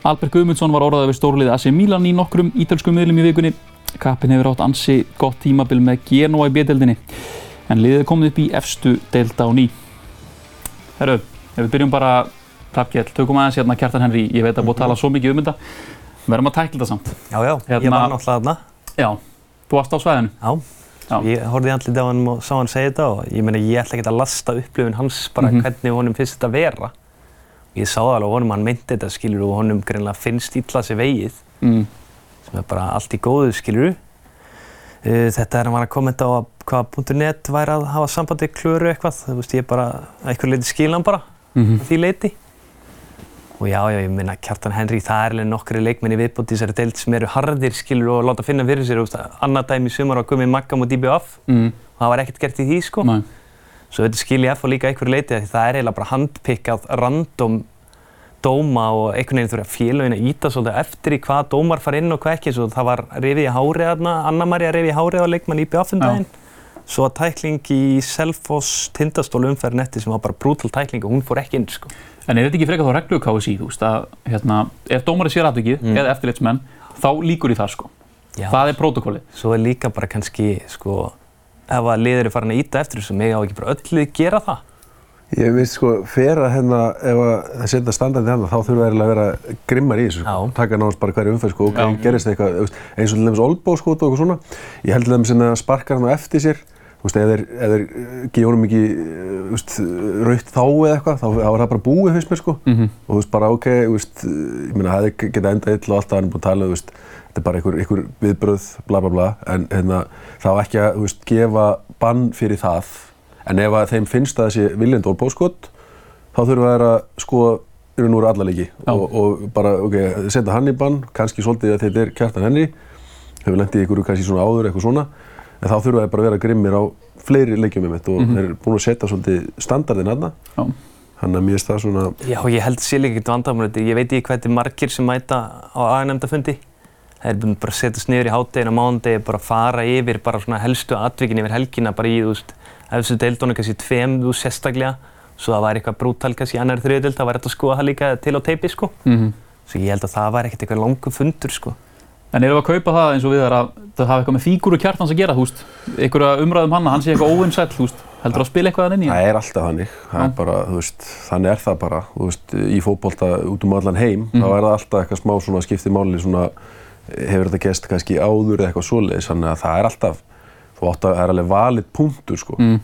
Albert Guðmundsson var orðað við stórlið AC Milan í nokkrum ítölskum miðlum í vikunni. Kappin hefur átt ansi gott tímabil með Genoa í B-deildinni. En liðið komið upp í efstu deild á ný. Herru, ef við byrjum bara Hrafgjell, tökum aðeins hérna Kjartan Henry, ég veit að búið að tala svo mikið um þetta. Verðum að tækla þetta samt. Já, já, ég Hérna- var náttúrulega þarna. Já, þú varst á svæðinu. Já. Já. Ég horfði í andliti á hann og sá hann segja þetta og ég meina ég ætla ekki að lasta upplifun hans bara Mhm. hvernig honum finnst þetta vera. Ég sá það alveg honum, hann meinti þetta skilur og honum greinlega finnst illa sér vegið Mm. sem er bara allt í góðu skilur. Þetta er hann var að kommenta á að hvað .net væri að hafa samband við klöru eitthvað, þú veist ég bara, að einhver leiti skil hann bara, Mm að því leiti. Og já, já, ég minna Kjartan Henry, það er alveg nokkri leikmenni viðbútt í þessari deild sem eru harðir skilur og láta finna fyrir sér, annað dæmi sumar var komið Magga mot IBF Mm. og það var ekkert gert í því sko. Nei. Svo þetta skil ég og líka einhverju leiti því það er eiginlega bara handpikkað random dóma og einhvern veginn þurfa félagin að íta svolítið eftir í hvað dómar fara inn og hvað ekki. Svo það var rifið í hárið þarna, Anna-Maria rifið í hárið á leikmann í BF-fundaginn. Svo að tækling í Selfoss tindastól umferð netti sem var bara brútal tækling og hún fór ekki inn sko. En er þetta ekki frekar þá reglu KSI, þú veist, að hérna, ef dómari sér aðvikið Mm. eða eftirlitsmenn, þá líkur í það sko. Já. Það er prótokollið. Svo er líka bara kannski sko, ef að liður er farin að íta eftir þessu, mig á ekki bara öll lið gera það. Ég veist sko, fer að hérna, ef að setja standandi hérna, þá þurfa að vera grimmar í þessu, sko. Já. Taka náttúrulega bara hverju umferð, sko, og gerist eitthvað, eins og til dæmis olbó, sko, og eitthvað svona. Ég held til dæmis að sparkar hann á eftir sér, þú veist, ef þeir, eh, gefa honum ekki, eh, þú veist, rautt þá eða eitthvað, þá, er það bara búið, finnst mér, sko. Mhm. Og þú veist, bara ok, þú veist, eh, ég meina, það hefði getað endað ill og allt það hann er búin að tala, þú veist, þetta er bara einhver, einhver viðbröð, bla bla bla, en hérna, þá ekki að, þú veist, gefa bann fyrir það. En ef að þeim finnst að þessi viljandi olbóðskot, þá þurfa þær að sko og veru alla leiki og, og bara, ok, setja hann í bann, kannski svolítið að þetta er kjartan henni, hefur lendið ykkur kannski svona áður, eitthvað svona, en þá þurfa þeir bara að vera grimmir á fleiri leikjum með mitt og þeir eru búin að setja svolítið standardinn aðna, Já. þannig að mér finnst það svona, Já, ég held sér líka ekkert vandamál þetta. Ég veit ekki hvað þetta er margir sem mæta á aðeins Það er bara að setjast niður í háttegin á mánudegi, bara fara yfir bara svona helstu atvikin yfir helgina, bara í, þú veist, efstu deildónu kannski tveim, þú veist, sérstaklega, svo það væri eitthvað brútal kannski í annar þriðdeild, það væri hægt að skoða það líka til á teipi, sko. Mhm. Svo ég held að það væri ekkert eitthvað langu fundur, sko. En erum við að kaupa það eins og við þar að það hafa eitthvað með fígúru kjartans að gera, þú veist, einhverja umræðum hann að hann sé eitthvað óvinnsæll, þú veist, heldur að spila eitthvað hann inn í hann? það er alltaf þannig, það er bara, þú veist, þannig er það bara, þú veist, í fótbolta út um allan heim, Mhm. þá er það alltaf eitthvað smá svona skiptið máli, svona, hefur þetta gest kannski áður eða eitthvað svoleiðis, þannig að það er alltaf, þú átt að, það er alveg valið punktur, sko, Mm.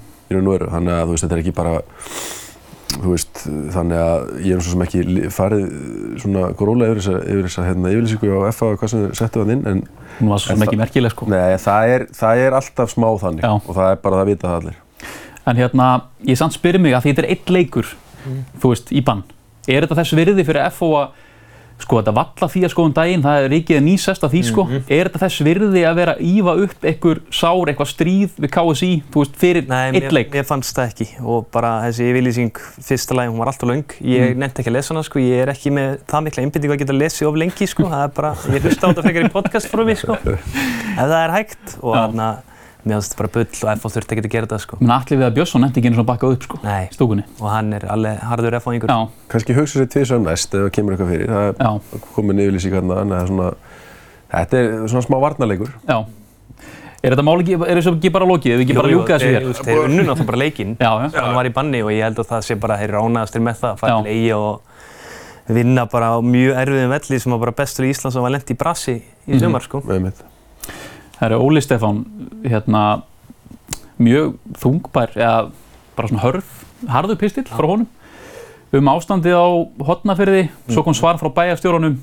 Þú veist, þannig að ég er svo sem ekki farið svona gróla yfir þessa, yfir þessa hérna, yfirlýsingu á FA og hvað sem þeir settu hann inn, en Hún var svo sem ekki það- merkileg, sko. nei, það er, það er alltaf smá þannig Já. og það er bara það að vita það allir. En hérna, ég samt spyrir mig að því þetta er eitt leikur, þú veist, í bann. Er þetta þess virði fyrir FO að, sko, þetta valla því að sko um daginn, það er ríkið nýsest af því, sko. Er þetta þess virði að vera að ífa upp einhver sár, eitthvað stríð við KSI, þú veist, fyrir Nei, eitt mér, leik? mér fannst það ekki og bara þessi yfirlýsing fyrsta lagi, hún var alltaf löng. Ég Mm. nefndi ekki að lesa hana, sko, ég er ekki með það mikla einbindingu að geta lesið of lengi, sko. Það er bara, ég hlusta á þetta frekar í podcast frá mig, sko. [LAUGHS] Ef það er hægt og þarna, mér finnst þetta bara bull og FO þurfti ekki að gera þetta, sko. Menn Atli Viðar Björnsson nefndi ekki einu svona bakkað upp, sko, Nei, stúkunni. og hann er alveg harður FO-ingur. Já, Kannski hugsa sér tvisar um næst ef það kemur eitthvað fyrir, það er komin yfirlýsing hérna, þannig að svona, þetta er svona smá varnarleikur. já. Er þetta mál ekki, er þessu ekki bara lokið, við ekki bara ljúka þessu hér? Þeir, þeir unnu náttúrulega bara leikinn. Já, já. Hann var í banni og ég held að það sé bara, þeir eru ánægastir með það, að til eigi og vinna bara á mjög erfiðum velli sem var bara bestur í Íslands og var lent í brasi í Mhm. sumar, sko. Með mitt. Það er Óli Stefán, hérna, mjög þungbær, eða bara svona hörð, harður pistill frá honum um ástandið á hotnafyrði, svo kom svar frá bæjarstjórunum,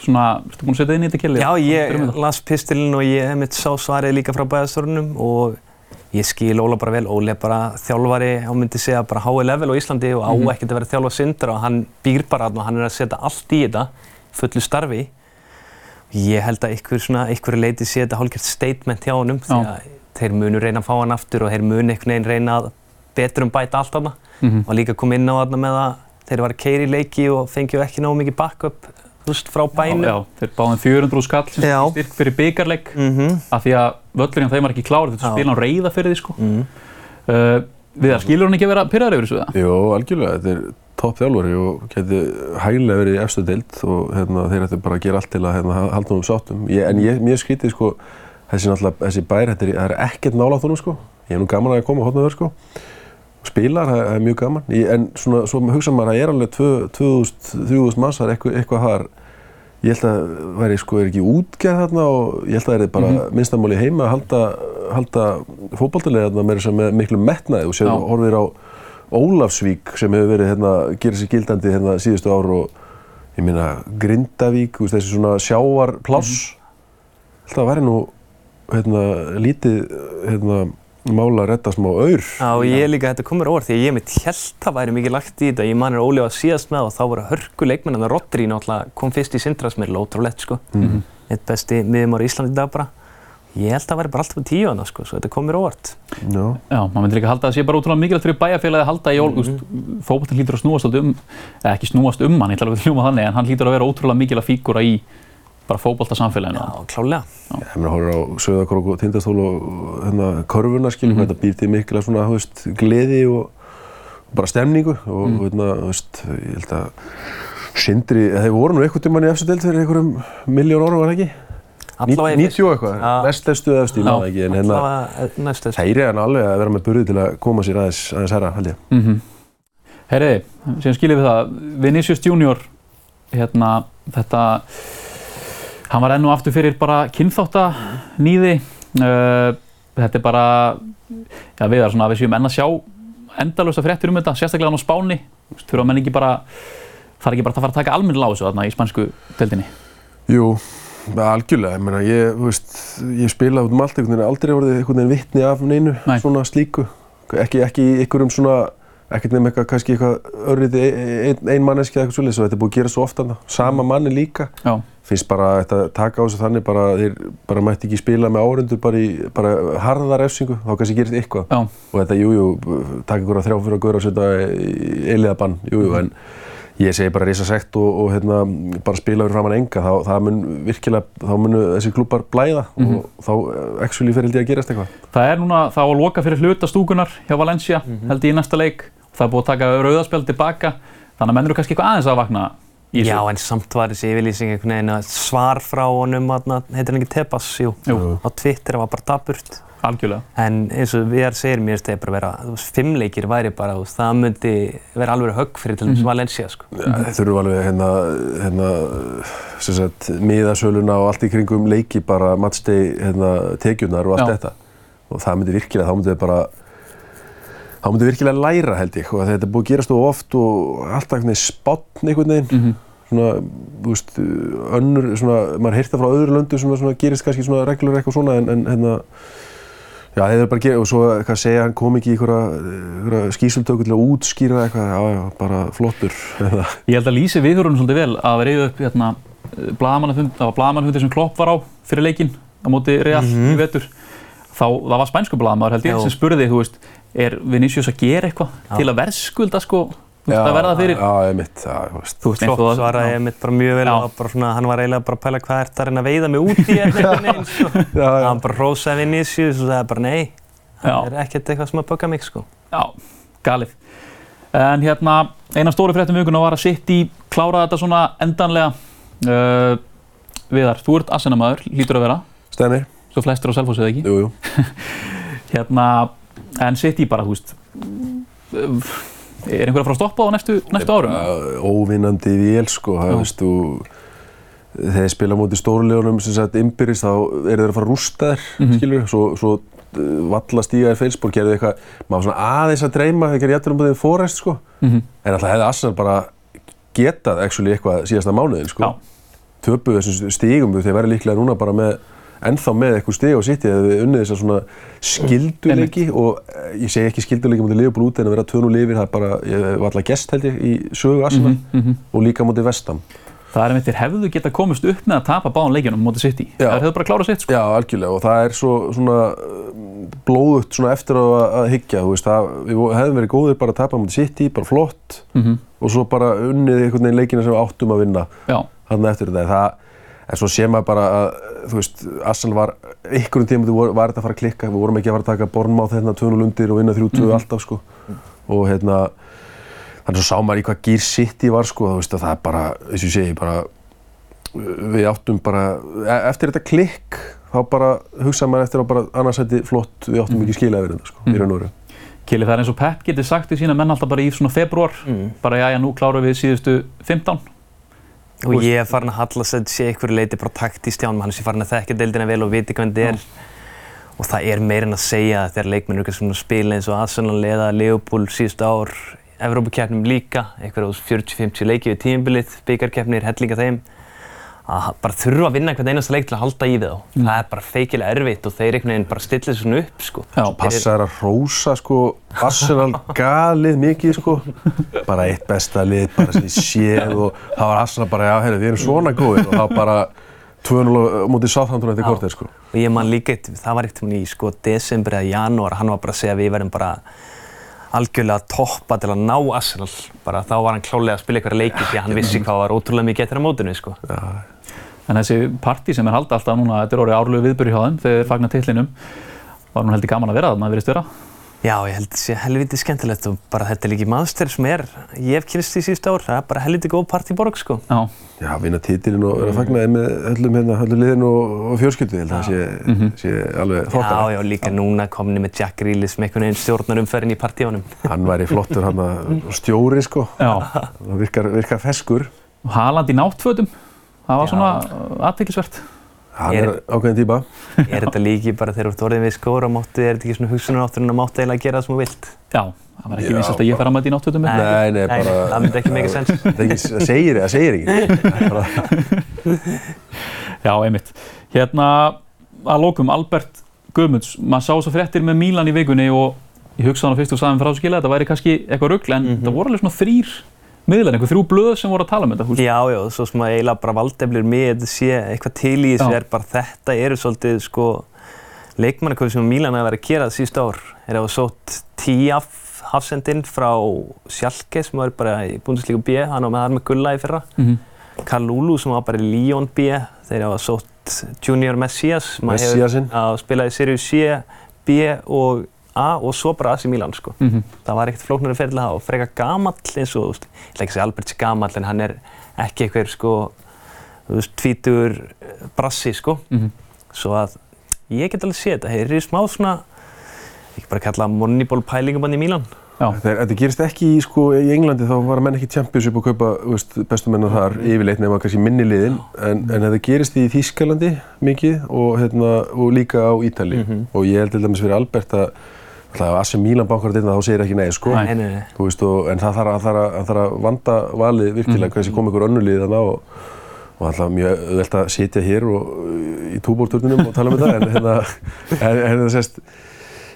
svona, ertu búinn að setja inn í þetta kelli? Já, ég las pistilinn og ég hef mitt sá svarið líka frá bæðastörunum og ég skil Óla bara vel. Óli er bara þjálfari, hann myndi segja bara hái level á Íslandi og á Mhm. ekkert að vera þjálfa sindra og hann býr bara þarna og hann er að setja allt í þetta, fullu starfi. Ég held að ykkur svona, ykkur leiti sé þetta hálfgert statement hjá honum því að þeir munu reyna að fá hann aftur og þeir munu einhvern veginn reyna að betur um bæta allt þarna Mhm. og líka kom inn á þarna með að þeir var að keira í leiki og fengið ekki náðu mikið backup veist, frá bænum. Já, já, þeir báðum 400 skall styrk fyrir byggarleik Mm -hmm. af því að völlurinn þeim var ekki klár, þetta spila á reyða fyrir því sko. Mm. Uh, Viðar, skilur hann ekki að vera pyrraður yfir þessu það? Jó, algjörlega, þetta er topp þjálfari og geti hægilega verið í efstu deild og hérna, þeir ættu bara að gera allt til að hérna, halda honum sáttum. Ég, en ég, mér skrítið sko, þessi, þessi bær, þetta er, það er ekkert nálátt honum sko. Ég er nú gaman að koma á hotnaður sko. Spilar, það það er mjög gaman. Ég, en svona, svo hugsa maður að það er alveg 2000-3000 manns, það er eitthvað, eitthvað þar. Ég held að væri sko, er ekki útgerð þarna og ég held að það er bara mm Mhm. minnstamáli heima að halda, halda fótballtilega þarna með, með miklu metnaði og sér Já. horfir á Ólafsvík sem hefur verið hérna, gerir sér gildandi hérna síðustu ár og ég meina Grindavík, veist, þessi svona sjáarpláss. Mm -hmm. Það væri nú hérna, lítið hérna, mála að redda smá aur. Já, og ég líka, þetta komur óvart því að ég mitt held að væri mikið lagt í þetta. Ég man er Óli var síðast með og þá voru hörku leikmenn en Rodri náttúrulega kom fyrst í Sindrasmiðl, ótrúlegt sko. Mhm. Eitt besti miðjumár í Íslandi dag bara. Ég held að það væri bara alltaf tíu hana sko, svo þetta komur óvart. Já. Já, maður myndir ekki halda að það sé bara útrúlega mikilvægt fyrir bæjarfélagi að halda í jól, mm -hmm. fókbaltinn hlýtur að snúast alltaf um, eða ekki snúast um hann, ég ætla alveg að hljóma þannig, en hann hlýtur að vera ótrúlega mikilvægt fígúra í bara fókbaltasamfélaginu. Já, klálega. Ég meina, horfir á Söðakrók og Tindastól og hérna körfuna, skiljum, Mhm. þetta býr til mikla svona, þú veist, gleði og bara stemningu og, Mm. hérna, þú veist, ég held að Sindri, þeir voru nú einhvern tímann í efstu deild fyrir einhverjum miljón ára, var það ekki? Allavega í 90 og eitthvað, Já. næst efstu eða Já. maður ekki, en hérna, þessu. þeir er hann alveg að vera með burði til að koma sér aðeins, aðeins herra, held ég. Mm -hmm. Herriði, síðan skiljum við það, Vinicius Junior, hérna, þetta, hann var enn og aftur fyrir bara kynþáttanýði, uh, þetta er bara, já við erum svona að við séum enn að sjá endalösta fréttir um þetta, sérstaklega hann á Spáni, Þú veist, þurfa menn ekki bara, það er ekki bara að fara að taka almennilega á þessu þarna í spænsku deildinni. Jú, algjörlega, ég meina, ég, veist, ég spila út um allt einhvern veginn, aldrei orðið einhvern veginn vitni af neinu Nei. svona slíku, ekki, ekki í einhverjum svona, ekkert nefnum eitthvað, kannski eitthvað örrið ein, ein manneski eða eitthvað svolítið, svo þetta er búið að gera svo ofta, sama manni líka, Já, finnst bara að þetta taka á þessu þannig bara að þeir bara mætti ekki spila með árundur bara í bara harða refsingu, þá kannski gerist eitthvað. Já, og þetta, jújú, jú, taka ykkur að þrjá fyrir að góðra og setja eiliða bann, jújú, jú, en ég segi bara reysa sekt og, og hérna, bara spila fyrir framann enga, þá, það mun virkilega, þá munu þessi klubbar blæða og þá eh, actually fyrir held ég að gerast eitthvað. það er núna, það á að loka fyrir hluta stúkunar hjá Valencia, held ég í næsta leik, það er búið að taka rauðaspjald tilbaka, þannig að menn eru kannski eitthvað aðeins að vakna í þessu. Já, en samt var þessi yfirlýsing einhvern veginn að svar frá honum, heitir hann ekki Tebas, jú, Jú. á Twitter, það var bara daburt. Algjörlega. En eins og við erum segir, mér finnst það bara vera, þú veist, fimmleikir væri bara, þú veist, það myndi vera alveg högg fyrir til dæmis Valencia, sko. Ja, þeir þurfum alveg hérna, hérna, sem sagt, miðasöluna og allt í kringum leiki bara matchday hérna, tekjurnar og allt Já. þetta. Og það myndi virkilega, þá myndi þau bara, þá myndi virkilega læra held ég og þetta er búið að gerast of oft og alltaf einhvern veginn spáttn einhvern veginn. Mhm. Svona, þú veist, önnur, svona, maður heyrta frá öðru löndu sem svona, gerist kannski svona reglur eitthvað svona en, en hérna, já þeir eru bara að gera og svo, hvað segja, hann kom ekki í einhverja skýsultöku til að útskýra eitthvað, já já, bara flottur. Ég held að lýsi viðhörunum svolítið vel að reyða upp hérna, blagamannafund, það var blagamannafund sem Klopp var á fyrir leikinn á móti Real í vetur. Þá, það var spænsku blagamæður held ég Já. sem spurði, þú veist, er Vinicius að gera eitthvað til að verðskulda sko, þú veist, að verða fyrir, Já, ég mitt, já, ég veist. þú veist, það- svaraði ég mitt bara mjög vel og bara svona, hann var eiginlega bara að pæla hvað ert að reyna að veiða mig út í hérna einhvern veginn, sko. [LAUGHS] Já, já. Hann bara rósaði Vinicius og sagði bara nei, Já. það er ekkert eitthvað sem að bögga mig, sko. Já, galið. En hérna, eina stóri fréttum vikuna var að City klára þetta svona endanlega. Uh, Viðar, þú ert Arsenal-maður, lítur að vera, Stenni, svo flestir á Selfoss eða ekki. jú, jú. [LAUGHS] Hérna, en City bara, þú veist, er einhver að fara að stoppa á næstu, næstu árum? Óvinnandi vél, sko, það veist þú, þegar spila á móti stórulegunum sem sagt innbyrðis, þá eru þeir að fara að rústa þér, Mhm. skilur, svo, svo uh, valla stíga þér feilspor, gerðu eitthvað, maður svona aðeins að dreyma, þeir gerðu jættur um búin fórest, sko, Mhm. en alltaf hefði Arsenal bara getað, actually, eitthvað síðasta mánuðin, sko. Já. töpuðu þessum stígum þeir væri líklega núna bara með ennþá með eitthvað stíg á sitt eða við unnið þessar svona skilduleiki og eh, ég segi ekki skilduleiki mútið Liverpool út en að vera tvönu lifir það er bara, ég var alltaf gest held ég í sögu Mhm, mhm. og líka mútið Vestam Það er einmitt, þeir hefðu geta komist upp með að tapa báðan leikjunum mótið City. Já. Það hefðu bara klárað sitt, sko. Já, algjörlega og það er svo svona um, blóðugt svona eftir að, að hyggja þú veist, það, við hefðum verið góðir bara að tapa mútið City, bara flott Mhm. og svo bara unnið einhvern veginn leikina sem við áttum að vinna Já, þarna eftir þetta, það, en svo sé maður bara að, þú veist, Arsenal var ykkurum tíma var, var þetta að fara að klikka, við vorum ekki að fara að taka Bornmáð þetta 2-0 undir og vinna 3-2 alltaf, sko, og hérna þannig svo sá maður í hvað Gear City var, sko, þú veist, að það er bara, eins og ég segi, bara við áttum bara, e- eftir þetta klikk þá bara hugsaði maður eftir á bara annarsætti flott, við áttum ekki skilað yfir þetta, sko, í raun og veru. Kili, það er eins og Pep getur sagt við sína menn alltaf bara í svona februar, Mm. bara já, já, nú klárum við síðustu 15. Og ég er farin að halla að sé ykkur leiti bara taktist hjá hann, hann sé farin að þekka deildina vel og viti hvað þetta er. Og það er meira en að segja að þegar leikmenn eru kannski svona að spila eins og Arsenal eða Leopold síðustu ár, Evrópukeppnum líka, á 40-50 leiki við tímabilið, byggarkeppnir, hellinga þeim, að bara þurfa að vinna hvern einasta leik til að halda í þau. Það er bara feikilega erfitt og þeir einhvern veginn bara stilla þessu svona upp, sko. Já, Passa þær að hrósa sko Arsenal [LAUGHS] galið mikið sko bara eitt besta lið bara sem ég séð og það var Arsenal bara já heyrðu við erum svona góðir og það var bara 2-0 á mótið Southampton eftir Já. kortið sko Og ég man líka, eitt- það var eitt í sko desember eða janúar, hann var bara að segja að við verðum bara algjörlega toppa til að ná Arsenal. Bara þá var hann klálega að spila ykkur leiki því að hann vissi hvað var ótrúlega mikið eftir á mótinu, sko. En þessi partí sem er halda alltaf núna, þetta er orðið árlegu viðbyrju hjá þeim þegar þeir fagna titlinum, var nú heldur gaman að vera þarna, virðist vera. Já, ég held að það sé helviti skemmtilegt og bara þetta er líki maður sem er, ég hef kynst í síðust ár, það er bara helviti góð partíborg, sko. Já, já vinna titilin og vera að fagna þeim með öllum hérna öllum liðin og, og fjölskyldu ég held að það sé, sé alveg Já, þokkar já, líka núna komni með Jack Grealish með einhvern veginn stjórnarumferðin í partíunum. [LAUGHS] hann væri flottur hann að stjóri sko já. það virkar, virkar feskur Og Haaland í náttfötum, það var svona aðtækisvert. Hann Er- ákveðin típa. Er þetta líki bara þegar þú ert orðin við skóra máttu, er þetta ekki svona hugsunarátturinn að máttu eiginlega gera það sem þú vilt? Já, það var ekki vinsast að ég fara að mæta í náttfötum með. Nei, nei, bara- Það myndi ekki meika sens. Það það segir, það segir ekki. Það [LAUGHS] er bara- Já, einmitt. Hérna, að lókum, Albert Guðmunds, maður sá að fréttir með Mílan í vikunni og ég hugsaði hann fyrst og sagði hann frá skila, þetta væri kannski eitthvað rugl, en Mhm. það voru alveg svona þrýr miðlar, einhver þrjú blöð sem voru að tala um þetta, húst. Já, já, svo sem að eiginlega bara valdeflir mig þetta sé eitthvað til í þessu er bara þetta eru svolítið sko leikmannakauð sem Mílan hefur verið að gera það síðust ár er að hafa sótt Tíaf hafsendinn frá Schalke sem var bara í Bundesliga B, hann var með þar með Gulla í fyrra Mm Kalulu sem var bara í Lyon B þeir hafa sótt Junior Messias sem að hefur Messiasinn. að spila í Sirius C, B og A og svo bara AC Milan sko -hmm. það var ekkert flóknari ferðilega það og freka gamall eins og, þú veist, ég ætla ekki að segja Albert sé gamall en hann er ekki eitthvað sko, þú veist, tvítur brassi sko, Mhm. svo að ég get alveg séð þetta, þeir eru smá svona, ekki bara kalla moneyball pælingabann í Mílan. Já, Þegar þetta gerist ekki í, sko, í Englandi þá var menn ekki championship að kaupa veist, bestu menna þar yfirleitt nema kannski minni liðin en, en þetta gerist í Þýskalandi mikið og, hérna, og líka á Ítali Mhm. og ég held til dæmis fyrir Albert að alltaf AC Milan bankar þetta þá segir ekki nei sko Nei. Nei, nei. Þú veist, og, en það þarf að, að, að, vanda valið virkilega Mhm. hversi kom ykkur önnu lið þarna og, og alltaf mjög auðvelt að sitja hér og, í túbórturnunum og tala um þetta en, hérna, það sést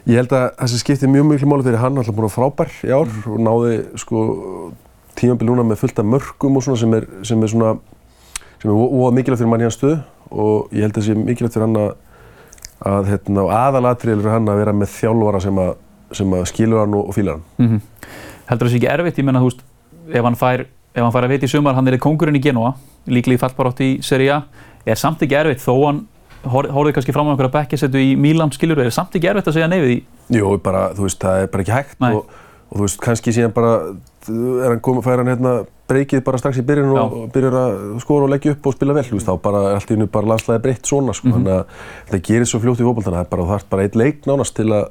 ég held að það sem skiptir mjög miklu máli fyrir hann alltaf búin að frábær í ár og náði sko tímambil núna með fullt af mörgum og svona sem er, sem er svona sem er óa mikilvægt fyrir mann í hans stöðu og ég held að það sé mikilvægt fyrir hann að að hérna, aðalatriðil fyrir hann að vera með þjálfara sem að, sem að skilur hann og, fílar hann. Mm heldur það sé ekki erfitt, ég menna, þú veist, ef hann fær, ef hann fær að vita í sumar, hann er kongurinn í Genoa, líklega í fallbarátt í Serie A, er samt ekki erfitt þó hann hor- horfði kannski fram á einhverja bekkjasettu í Mílan, skilur, er samt ekki erfitt að segja nei við því? Jú, bara, þú veist, það er bara ekki hægt og, og þú veist, kannski síðan bara er hann komið, fær hann hérna breykið bara strax í byrjun og, og byrjar að skora og leggja upp og spila vel, þú veist, þá bara er allt í hennu bara landslæði breytt svona, sko, Mhm. þannig að þetta gerir svo fljótt í fótboltana, það er bara, þú þarf bara eitt leik nánast til að,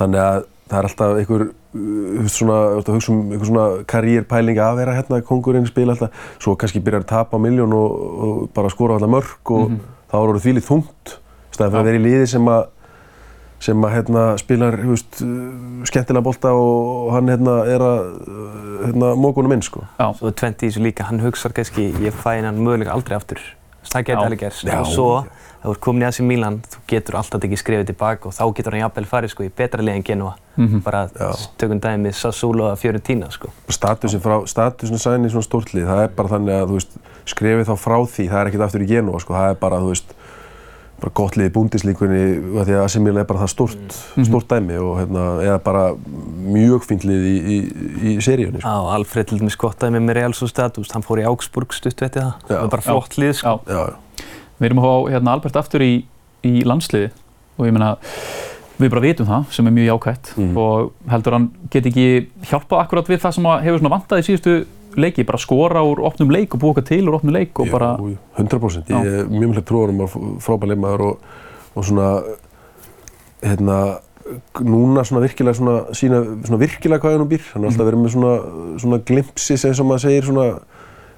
þannig að það er alltaf einhver, þú veist, svona, þú veist, að hugsa um einhver svona karriérpæling að vera hérna kongurinn, spila alltaf, svo kannski byrjar að tapa miljón og, og bara skora alltaf mörg og Mhm. þá er orðið þvílið þungt, í staðan fyrir að vera í liði sem að sem að hérna, spilar veist, skemmtilega bolta og hann hérna, er að hérna, mókunum inn sko. Já, Svo er tvent í þessu líka, hann hugsar kannski, ég fæ hann mögulega aldrei aftur. Það getur alveg gerst. Og svo, ef þú ert komin í AC Milan, þú getur alltaf ekki skrifið tilbaka og þá getur hann jafnvel farið sko í betra leið en Genoa. Mhm. Bara Já. tökum dæmið Sassuolo að Fiorentina sko. Statusin frá, statusin sæn í svona stórtlið, það er bara þannig að þú veist, skrefið þá frá því, það er ekkert aftur í Genova sko, það er bara, þú veist, bara gott lið í búndislíkunni því að Milan er bara það stórt, Mhm. stórt dæmi og hérna, eða bara mjög fínt lið í, í, í seríunni sko. Já, Alfred til dæmis gott dæmi með Real Sociedad, þú veist, hann fór í Augsburg stutt eftir það. Já. Það var bara flott lið sko. já. Já. Við erum að fá hérna, Albert aftur í, í landsliði og ég meina, við bara vitum það sem er mjög jákvætt Mhm. og heldur hann get ekki hjálpað akkurat við það sem að hefur svona vantað í síðustu leiki, bara skora úr opnum leik og búa eitthvað til úr opnum leik og bara, jú, 100%, Já. ég er mjög mjög trúanum að frábæð leimaður og, og svona hérna núna svona virkilega svona sína svona virkilega hvað hann býr, hann er alltaf verið með svona svona glimpsi sem sem maður segir svona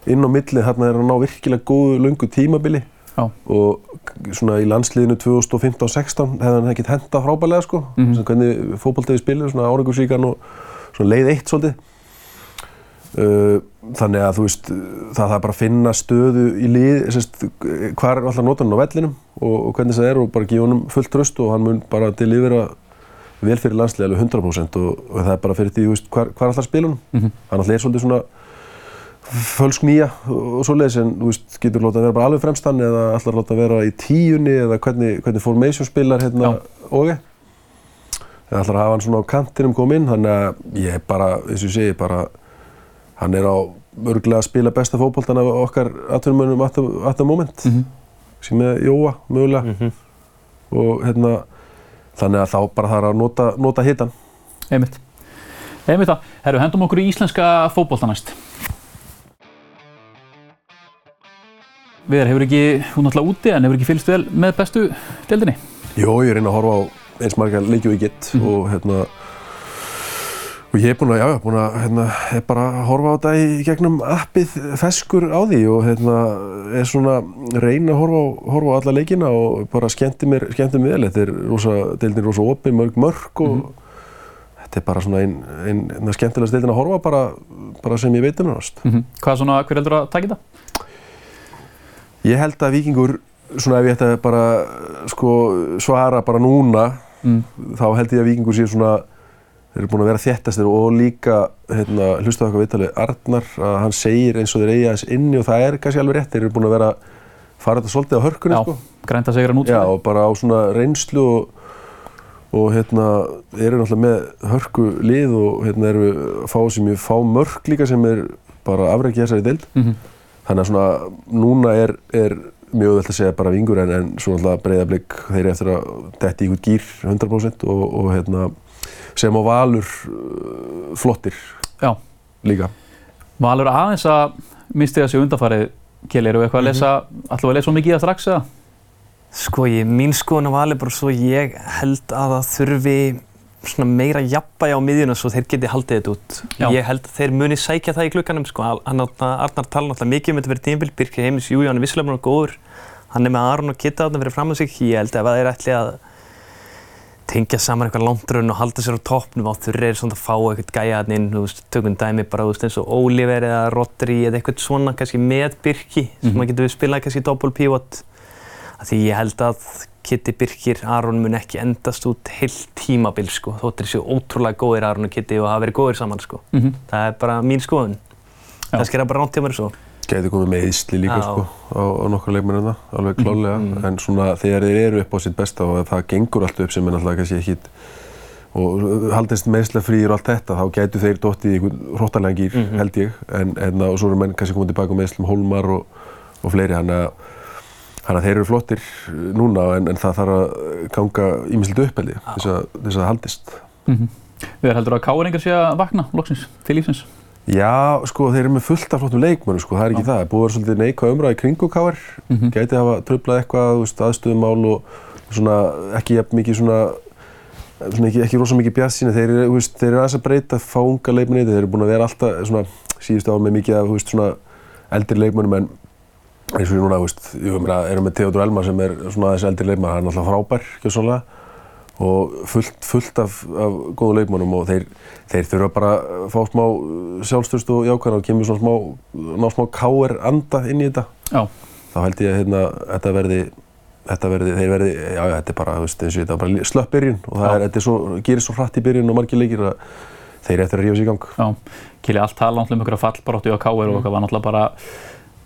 inn á milli, þarna er hann á virkilega góðu löngu tímabili. Já. og svona í landsliðinu 2015-16 hefði hann ekkert henda frábælega sko, Mhm. mm hvernig fótballtegi spilir, svona árangursvíkan og svona leið eitt svolítið þannig að þú veist það þarf bara að finna stöðu í lið sérst, hvað er alltaf notan á vellinum og, og hvernig það er og bara gefa honum fullt tröst og hann mun bara til yfir að vel fyrir landslið alveg 100% og, og það er bara fyrir því þú veist, hvað, er alltaf að spila honum Mhm. hann alltaf er svolítið svona fölsk nýja og, svoleiðis en þú veist, getur láta að vera bara alveg fremstann eða alltaf láta að vera í tíunni eða hvernig, hvernig formation spilar hérna og eða alltaf að hafa hann svona á kantinum komið inn? Þannig að ég er bara, eins og ég segi, bara hann er á örgulega að spila besta fótboltan af okkar atvinnumönnum at, the- moment Mhm. sem er Jóa mögulega Mhm. og hérna þannig að þá bara þarf að nota, nota hitan einmitt. Einmitt það. Herru, hendum okkur í íslenska fótbolta næst. Viðar, hefur ekki, hún er náttúrulega úti en hefur ekki fylgst vel með bestu deildinni? Jó, ég reyna að horfa á eins margar leikju í gett Mhm. og hérna Og ég er búinn að, já, búinn að, hérna, er bara að horfa á þetta í gegnum appið feskur á því og hérna er svona reyna að horfa á, horfa á alla leikina og bara skemmti mér, skemmti mér vel. Þetta er rosa, deildin er rosa opið, mörg mörg og þetta er bara svona einn, einn, einn skemmtilegast deildin að horfa bara, bara sem ég veit um hennarast. Mm Hvað svona, hver heldur að taka þetta? Ég held að Víkingur, svona ef ég ætti að bara sko svara bara núna, Mm. þá held ég að Víkingur sé svona, þeir eru búin að vera þéttastir og líka, hérna, hlustaðu okkar viðtalið Arnar, að hann segir eins og þeir eiga þess inni og það er kannski alveg rétt, þeir eru búin að vera fara þetta svolítið á hörkunni, sko. grænta Já, nútfæði. og bara á svona reynslu og, og hérna, eru náttúrulega með hörku lið og hérna eru fá sér mjög fá mörk líka sem er bara afrækja þessari deild. Mm Þannig að svona núna er, er mjög öðvöld að segja bara vingur en, en svo náttúrulega breyðablík þeir eru eftir að detti í ykkur gýr 100% og, og hérna sem á valur uh, flottir Já, líka. Valur aðeins að mistiða sig undanfarið, Kjell, eru eitthvað að lesa, við að lesa svo mikið í það strax eða? Sko, ég, mín skoðun af Vali bara svo ég held að það þurfi svona meira jafnbæja á miðjuna svo þeir geti haldið þetta út. Já. Ég held að þeir muni sækja það í klukkanum, sko. Hann, náttúrulega- Arnar tala náttúrulega mikið um þetta fyrir tímabil, Birkir Heimis, jú, jú, hann er vissilega bara góður. Hann er með Aron og Kitta þarna fyrir fram að sig. Ég held að ef það er ætli að tengja saman eitthvað langtrun og halda sér á toppnum á þurri er svona að fá eitthvað gæja þarna inn, þú veist, tökum dæmi bara, þú veist, eins og Oliver eða Rodri eða eitthvað svona kannski með Birki sem Mhm. maður getur spilað kannski double pivot að því ég held að Kitty Birkir, Aron mun ekki endast út heilt tímabil sko, þóttir séu ótrúlega góðir Aron og Kitty og hafa verið góðir saman sko. Mm Það er bara mín skoðun. Það sker það bara ránt hjá mér svo. Gæti komið með ísli líka sko á, á nokkra leikmennina, alveg klálega. Mm. En svona þegar þeir eru upp á sitt besta og það gengur allt upp sem er náttúrulega kannski ekkit og haldist meðslega frýr og allt þetta, þá gætu þeir dottið í einhvern hróttalega gýr, Mhm. held ég. En, en og svo eru menn kannski komið tilbaka með meðslum Hólmar og, og fleiri, hann að Þannig að þeir eru flottir núna en, en það þarf að ganga ímislegt upp held ég, þess að, það haldist. -hmm. Við heldur að káringar sé að vakna, loksins, til lífsins. Já, sko, þeir eru með fullt af flottum leikmönnum, sko, það er ekki það. Það er búið að vera svolítið neikvæð umræði kringu KR. Mm Gæti hafa tröflað eitthvað, þú veist, aðstöðumál og svona ekki jafn mikið svona, svona ekki, ekki rosa mikið bjart sína. Þeir eru, þú veist, þeir eru aðeins að breyta, fá unga leikmenni, þeir eru búin að vera alltaf svona síðustu ár með mikið af, þú veist, svona eldri leikmönnum en eins og ég núna, þú veist, ég meina, erum með Theodor Elmar sem er svona aðeins eldri leikmann, hann er alltaf frábær, kjósónlega og fullt, fullt af, af góðu leikmönnum og þeir, þeir þurfa bara að fá smá sjálfstörst og jákvæðan og kemur svona smá, ná smá káer anda inn í þetta. Já, Þá held ég að hérna, þetta verði, þetta verði, þeir verði, já, já, þetta er bara, þú veist, eins og þetta er bara slöpp byrjun og það Já. er, þetta er svo, gerir svo hratt í byrjun og margir leikir að þeir eftir að rífa sig í gang. já. Kjell, allt tala náttúrulega um einhverja fallbaróttu á káir og eitthvað var náttúrulega bara,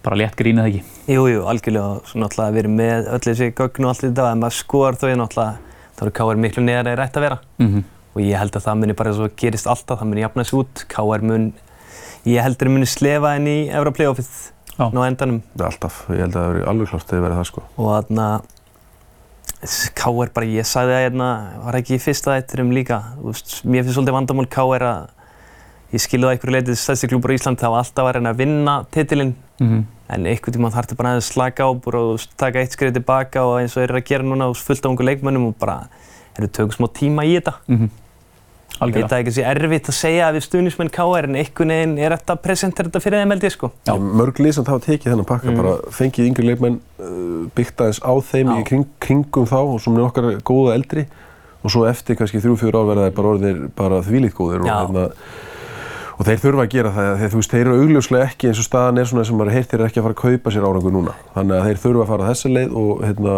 bara létt grínið ekki. Jú, jú, algjörlega. og Svo náttúrulega við erum með öll þessi gögn og allt þetta. Ef maður skoðar þau náttúrulega, þá eru KR miklu neðar en þeir ætti að vera. Mm Og ég held að það muni bara eins og gerist alltaf, það muni jafna sig út. KR mun, ég held að þeir muni slefa inn í Evra playoffið ná endanum. Það er alltaf, ég held að það verði alveg klart þegar verði það, sko. Og þarna, KR bara, ég sagði það hérna, var ekki í fyrsta þættinum líka. Þú veist, mér finnst svolítið vandamál KR að ég skilði það einhverju leitið stærsti klúpur á Íslandi, það var alltaf að reyna að vinna titilinn. -hmm. En einhvern tíma þarf þetta bara aðeins slaka á bara og taka eitt skrið tilbaka og eins og þeir eru að gera núna og fullt af ungu leikmönnum og bara eru tökum smá tíma í þetta. Mm -hmm. Ég veit Algjörlega. að ekki sé erfitt að segja við stuðnismenn KR en einhvern veginn er þetta að presentera þetta fyrir þeim held ég sko. Já. Mörg lið sem hafa tekið þennan pakka, Mm. bara fengið yngri leikmenn, uh, byggt aðeins á þeim Já. í kring, kringum þá og svona okkar góða eldri og svo eftir kannski þrjú-fjögur ár verða þeir bara orðir bara þvílíkt góðir og, hérna, og þeir þurfa að gera það þegar þú veist, þeir eru augljóslega ekki eins og staðan er svona sem maður heirt þeir eru ekki að fara að kaupa sér árangur núna þannig að þeir þurfa að fara þessa leið og hérna,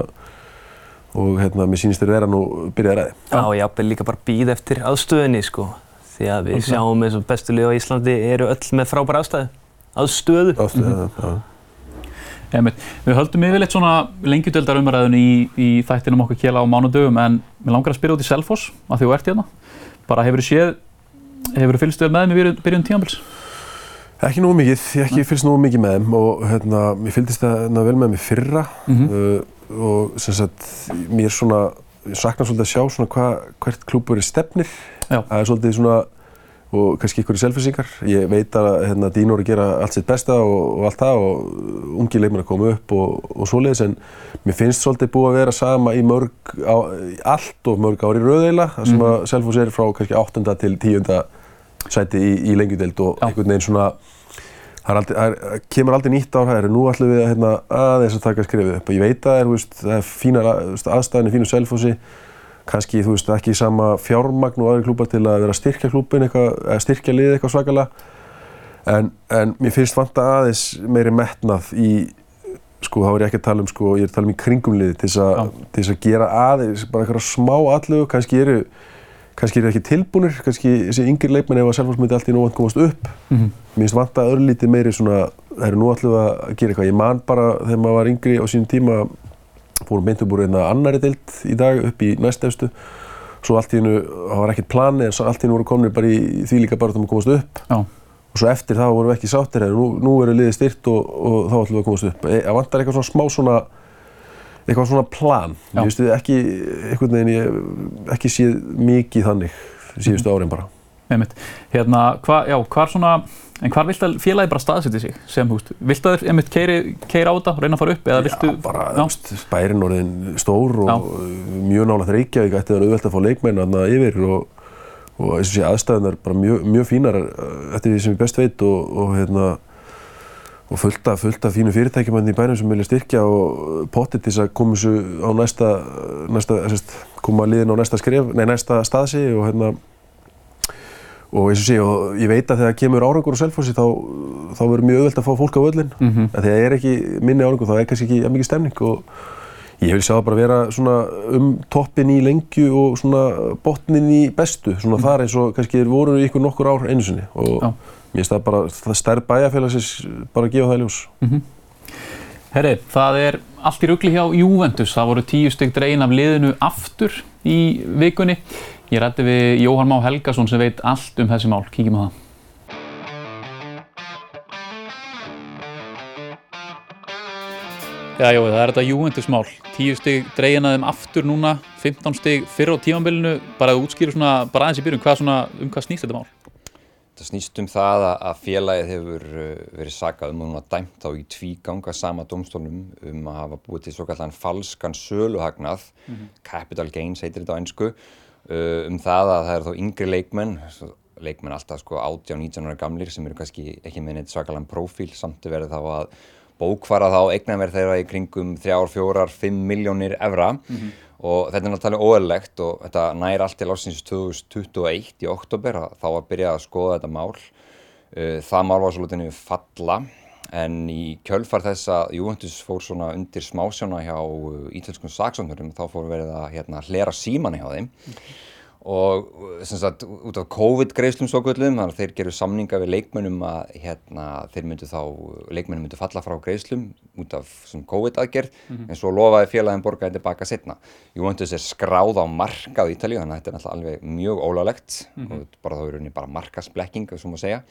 og hérna, mér sýnist þeir vera nú byrjað ræði. Já, jáfnvel líka bara býð eftir aðstöðunni sko. Því að við Algjörlega. sjáum eins og bestu lið á Íslandi eru öll með frábæra aðstæðu. Aðstöðu. Ástu, já. Einmitt. Við höldum yfirleitt svona lengjudöldar umræðun í, í þættinum okkar kjela á mánudögum en mér langar að spyrja út í Selfoss að því þú ert hérna. Bara hefur séð, hefur þú fylgst vel með þeim í byrjun, tímanbils? Ekki nógu mikið, ég ekki fylgst nógu mikið með þeim og hérna, ég fylgdist það vel með þeim í fyrra Mm uh, og sem sagt, mér svona, ég sakna svolítið að sjá svona hva, hvert klúbur er stefnir. Já. Það er svolítið svona, og kannski ykkur í selfisingar. Ég veit að hérna, Dino er að gera allt sitt besta og, og allt það og ungi leikmenn að koma upp og, og svoleiðis en mér finnst svolítið búið að vera sama í mörg, á, allt of mörg ári rauðeila þar sem Mhm. að Selfoss er frá kannski 8. til 10. sæti í, í lengjudeld og Já. einhvern veginn svona það aldrei, það kemur aldrei nýtt ár hægri, nú ætlum við að hérna, aðeins að taka skrifið upp og ég veit að það er, það er fínar að- þú veist, aðstæðan í fínu selfósi kannski, þú veist, ekki sama fjármagn og aðri klúpar til að vera að styrkja klúbin eitthvað, eða styrkja liðið eitthvað svakalega. En, en mér finnst vanta aðeins meiri metnað í sko, þá er ég ekki að tala um sko, ég er að tala um í kringum liðið til þess að, gera aðeins bara eitthvað smá allugu, kannski eru kannski eru ekki tilbúnir, kannski þessi yngri leikmenn ef að Selfoss myndi allt í nóvand komast upp. Mhm. mér finnst vanta örlítið meiri svona það eru nú allavega að gera eitthvað. Ég man bara þegar maður var yngri á sínum tíma fórum beint upp úr einna annari deild í dag upp í næstefstu. Svo allt í hennu, það var ekkert plani en allt í hennu voru komnir bara í því líka bara að komast upp. Já, og svo eftir það vorum við ekki sáttir en nú, nú verður liðið styrt og, og þá ætlum við að komast upp. E- það vantar eitthvað svona smá svona eitthvað svona plan. Ég veist ekki, einhvern veginn ég ekki séð mikið þannig síðustu árin bara einmitt. Hérna, hva, já, hvar svona, en hvar vilt að félagi bara staðsetja sig sem, veist, vilt að þér einmitt keiri, keiri á þetta reyna að fara upp eða viltu, Já, bara, já, veist, bærin orðin stór og Já. mjög nála Reykjavík ætti það auðvelt að fá leikmenn þarna yfir og, og eins og sé aðstæðunar bara mjög, mjög fínar eh, eftir því sem ég best veit og, og hérna og fullt af, fullt af fínu fyrirtækjum hérna í bænum sem vilja styrkja og potið til þess að koma þessu á næsta, næsta sérst, koma liðin á næsta skref, nei næsta staðsi og hérna og eins og sé, og ég veit að þegar kemur árangur á Selfossi þá, þá verður mjög auðvelt að fá fólk á völlin Mhm. en þegar það er ekki minni árangur þá er kannski ekki jafn mikið stemning og ég vil sjá það bara vera svona um toppin í lengju og svona botnin í bestu svona þar eins og kannski þeir voru ykkur nokkur ár einu sinni og Já. mér finnst það bara, það stærð bæjarfélagsins bara að gefa það í ljós Herri, það er allt í rugli hjá Juventus. Það voru tíu stygg dregin af liðinu aftur í vikunni. Ég rætti við Jóhann Má Helgason sem veit allt um þessi mál. Kíkjum á það. Já, jó, það er þetta Juventus mál. Tíu stygg dregin af þeim aftur núna, 15 stygg fyrr á tímanbylunu. Bara að útskýra svona, bara aðeins í byrjun, hvað svona, um hvað snýst þetta mál? Það snýst um það að- að félagið hefur uh, verið sakað um og núna dæmt þá í tvíganga sama domstólnum um að hafa búið til svo kallan falskan söluhagnað, capital gains heitir þetta á einsku, um það að það eru þá yngri leikmenn, leikmenn alltaf sko 18-19 ára gamlir sem eru kannski ekki með neitt svakalan prófíl samt að verið þá að bókfara þá eignarverð þeirra í kringum 3, 4, 5 miljónir evra. Og þetta er náttúrulega óeðlegt og þetta nær allt til ásins 2021 í oktober að þá var byrjað að skoða þetta mál. Uh, Það mál var svolítið niður falla en í kjölfar þess að Juventus fór svona undir smásjóna hjá uh, ítölskum saksóknurum þá fór verið að hérna, hlera síman hjá þeim. Og uh, sem sagt út af COVID-greiðslum svo gullum þannig að þeir geru samninga við leikmönnum að hérna, þeir myndu þá, leikmönnum myndu falla frá greiðslum út af sem COVID-aðgerð. En svo lofaði félagin borgaði tilbaka setna. Juventus er skráð á markað í Ítalíu þannig að þetta er alveg mjög ólálegt og bara þá er rauninni bara markasblekking, sem að segja.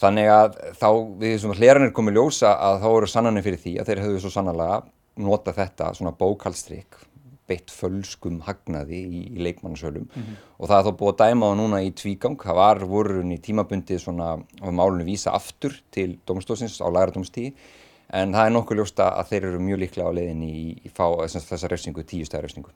Þannig að þá við sem hleranir komið ljósa að þá eru sannanir fyrir því að þeir hefðu svo sannarlega nota þetta svona bókaldstrykk beitt fölskum hagnaði í, í leikmannasölum. Og það er þá búið að dæma það núna í tvígang, það var vorun í tímabundi svona á málunni vísa aftur til domstóðsins á læradómstíði en það er nokkuð ljósta að þeir eru mjög líklega á leiðinni í, í fá þessa refsingu, tíu stæða refsingu.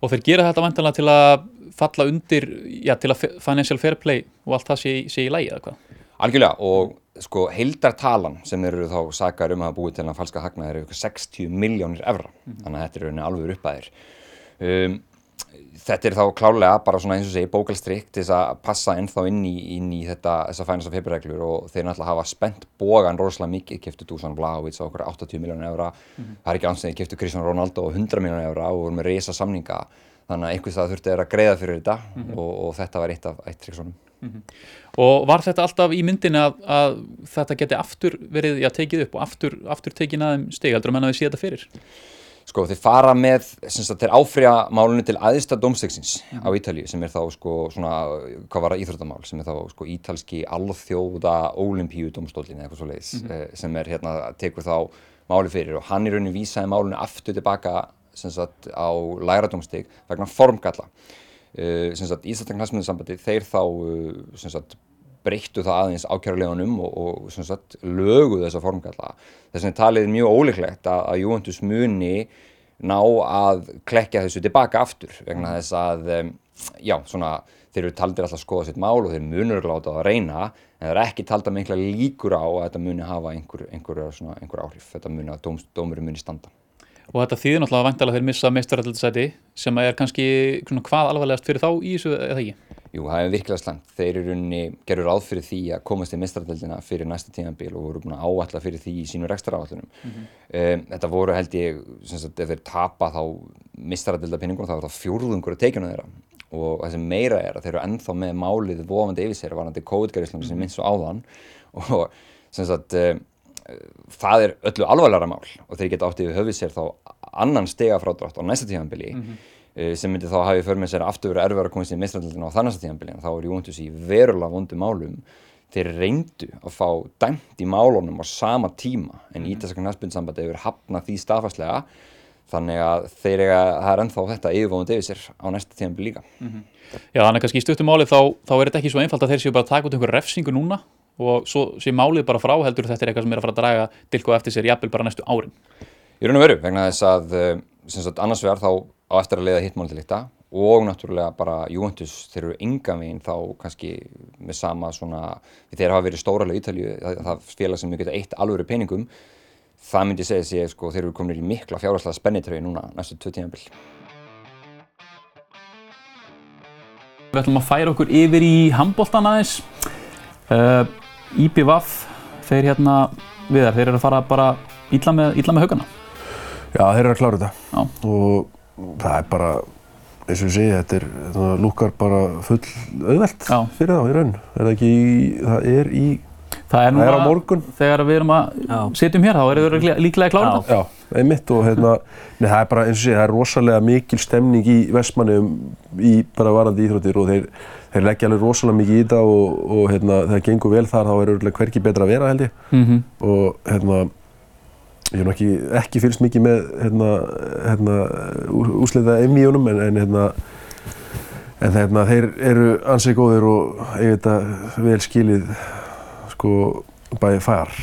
Og þeir gera þetta vantanlega til að falla undir, já, til að financial fair play og allt það sé, sé í lægi eða hvað? Algjörlega og sko heildartalan sem eru þá sakar um að búið til að falska hagnaði eru ykkur 60 miljónir evra. Þannig að þetta er rauninni alveg uppæðir um, þetta er þá klálega bara svona eins og segi bókalstrykk til þess að passa ennþá inn í, inn í þetta þessa fænast af februarreglur og þeir náttúrulega hafa spennt bógan rosalega mikið, keftu Dusan Blahovic á okkur 80 miljónir evra. Það er ekki ansið, keftu Cristiano Ronaldo á 100 miljónir evra og voru með reysa samninga þannig að einhvers það þurfti að greiða fyrir þetta og, og þetta var eitt af eitt trikksonum Og var þetta alltaf í myndinni að, að þetta geti aftur verið, já, tekið upp og aftur, aftur tekið aðeim stig, heldur að menna við sé þetta fyrir? Sko þeir fara með, sem sagt, þeir áfrýja málunni til aðista dómstegsins á Ítalíu sem er þá sko svona, hvað var það íþróttamál, sem er þá sko ítalski alþjóða olimpíu dómstólin eða eitthvað svo leiðis, sem er hérna, tekur þá máli fyrir og hann í rauninni vísaði málunni aftur tilbaka sagt á læra dómsteg vegna formgalla. Sem sagt Íslandaknarsmiðsambandi þeir þá sem sagt breyttu það aðeins ákjærulegunum og, og sagt löguðu þessa formgalla. Þess vegna talið er mjög ólíklegt að, að Juventus muni ná að klekja þessu tilbaka aftur vegna þess að um, já, svona, þeir eru taldir alltaf að skoða sitt mál og þeir munur láta það að reyna en það er ekki talda með einhverja líkur á að þetta muni hafa einhver, einhver, svona, einhver áhrif þetta muni að dóm, dómurum muni standa Og þetta þýðir náttúrulega vantalega þeir missa meistaraldarsæti sem er kannski svona, hvað alvarlegast fyrir þá í þessu eða ekki? Jú, það er virkilega slæmt. Þeir eru runni, gerur ráð fyrir því að komast í mistradöldina fyrir næsta tímanbíl og voru búin að áalla fyrir því í sínu rekstaráallunum. Mm -hmm. um, þetta voru held ég, sem sagt, ef þeir tapa þá mistradöldapinningum þá er það fjórðungur að teikjuna þeirra og það sem meira er að þeir eru ennþá með málið vofandi yfir sér varandi COVID-gæriðslunum sem minnst svo áðan og sem sagt, um, það er öllu alvarlega mál og þeir geta áttið við höfið sér þá annan stega frádrátt á næsta tímanbíli mm -hmm. sem myndi þá hafi för með sér aftur verið erfið að komast í mistrandildina á þannig tímanbíli en þá er Júventus í verulega vondu málum. Þeir reyndu að fá dæmt í málunum á sama tíma en Mhm. Ítalska næstbundsambandi hefur hafnað því staðfarslega þannig að þeir eiga, það er ennþá þetta yfirvóðandi yfir sér á næsta tímanbíli líka. Já, þannig að kannski í stuttum máli þá, þá er þetta ekki svo einfalt að þeir séu bara að taka út einhver refsingu núna og svo sé málið bara frá heldur þetta er eitthvað sem er að fara að draga dilko eftir sér jafnvel bara næstu árin. Í raun og veru, vegna þess að eh, sem sagt, annars vegar þá á eftir að leiða hittmál til líkta og náttúrulega bara Juventus, þeir eru engan veginn þá kannski með sama svona þeir hafa verið stóralega í Ítalíu það, það félag sem við geta eitt alvöru peningum það myndi segja sé sko þeir eru komin í mikla fjárhærslega spennitröyu núna næstu tvö tímabil Við ætlum að færa okkur yfir í handbóltan aðeins. Uh, IBVF, þeir hérna viðar, þeir eru að fara bara illa með, illa með haugana. Já, þeir eru að klára þetta Já. og það er bara, eins og ég segi, þetta er, það lúkar bara full auðvelt Já. fyrir þá í raun. Er það ekki í, það er í, Það er, það er á morgun. Þegar við erum að setjum hér, þá eru þeir líklega- líklega að klára þetta. Já, einmitt og hérna, nei, það er bara eins og sé, það er rosalega mikil stemning í Vestmanni í bara varandi íþróttir og þeir, þeir leggja alveg rosalega mikið í þetta og, og hérna, þegar það gengur vel þar þá er örugglega hvergi betra að vera held ég Mm -hmm. og hérna, ég hef ekki, ekki fylgst mikið með hérna, hérna, úr, úrslita emíunum en, en hérna, en hérna, þeir eru ansið góðir og eiga þetta vel skilið sko bæði far.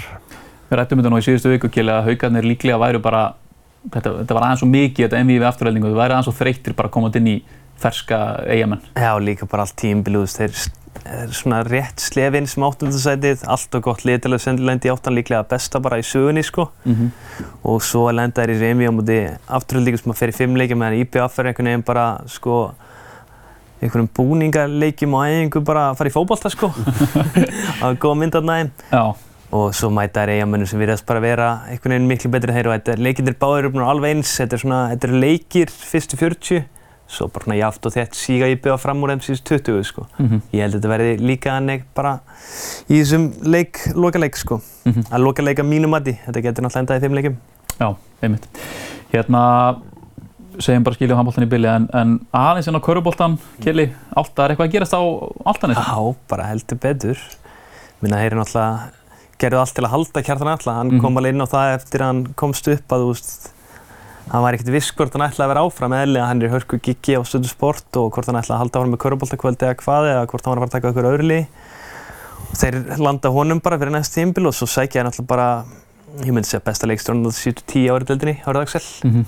Við rættum þetta nú í síðustu viku kili að haugarnir líklega væru bara, þetta, þetta var aðeins svo mikið þetta MV við afturhaldingu, þau væri aðeins svo þreyttir bara að koma inn í ferska eigamenn. Já, líka bara allt tímbilúðist, þeir er svona rétt slefinn sem áttundasætið, allt og gott litilega sendilendi áttan líklega besta bara í sögunni sko. Mm -hmm. og svo lenda þær í reymi á móti afturhaldingu sem að fer í fimmleikja meðan IPF er einhvern veginn bara sko einhverjum búningaleikjum og æfingu bara að fara í fótbolta sko. [LAUGHS] Að góða mynd að næðin Já, og svo mæta þær eigamönnum sem virðast bara vera einhvern veginn miklu betri en þeir og þetta er leikindir báðir upp alveg eins, þetta er svona, þetta er leikir fyrstu 40 svo bara svona jaft og þett síga í byggja fram úr síðust 20 sko. Mhm. Ég held að þetta verði líka hannig bara í þessum leik, lokaleik sko. Mhm. Að lokaleika mínu mati, þetta getur náttúrulega endað í þeim leikum. já, einmitt. Hérna, segjum bara skiljum handbóltan í bylli, en, en aðeins inn á körubóltan, Kili, Álta, er eitthvað að gerast á Áltanis? Já, bara heldur betur. Minna, þeir eru náttúrulega, gerðu allt til að halda kjartan alltaf. Hann Mhm. kom alveg inn á það eftir að hann komst upp að, þú veist, hann var ekkert viss hvort hann ætlaði að vera áfram eða hann er í hörku giggi á stundu sport og hvort hann ætlaði að halda áfram með körubóltakvöldi eða hvað eða hvort hann var að fara að taka okkur öðru lið. Og þeir landa honum bara fyrir næst tímbil og svo sækja hann alltaf bara, ég myndi segja besta leikstjórn á þessu 10 árið deildinni, Hárið Axel. Mm -hmm.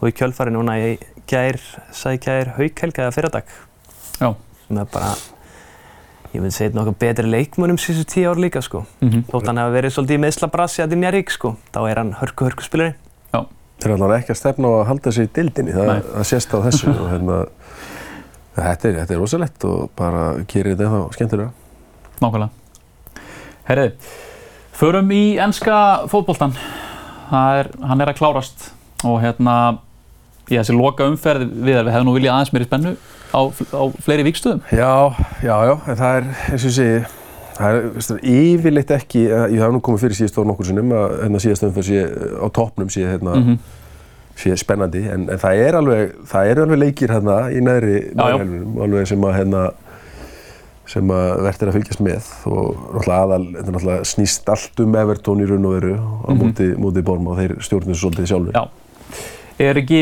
Og í kjölfari núna í gær, sækja þér haukhelga eða fyrradag. Sem er bara, ég myndi segja nokkuð betri leikmönnum síðustu 10 ár líka sko. Mhm. Þótt Þeir er allavega ekki að stefna á að halda sig í dildinni, það, það sést á þessu og [LAUGHS] hérna, þetta er, þetta er rosalegt og bara gerir þetta ennþá skemmtilega. Nákvæmlega. Herriði, förum í enska fótboltan. Það er, hann er að klárast og hérna, ég þessi loka umferð við þar, við hefum nú viljað aðeins meiri spennu á, á fleiri vikstöðum. Já, já, já, en það er, eins og ég segi, það er yfirleitt ekki, ég hef nú komið fyrir síðast ára nokkur sinnum að hérna, síðast umferð sé á toppnum sé, hérna, Mm sé spennandi, en, en það er alveg, það eru alveg leikir hérna í neðri helminum, alveg sem að hérna, sem að verður að fylgjast með og náttúrulega aðal, þetta er náttúrulega snýst allt um Evertón í raun og veru á Mhm. móti, móti Borm og þeir stjórnum þessu svolítið sjálfur. Já. Er ekki,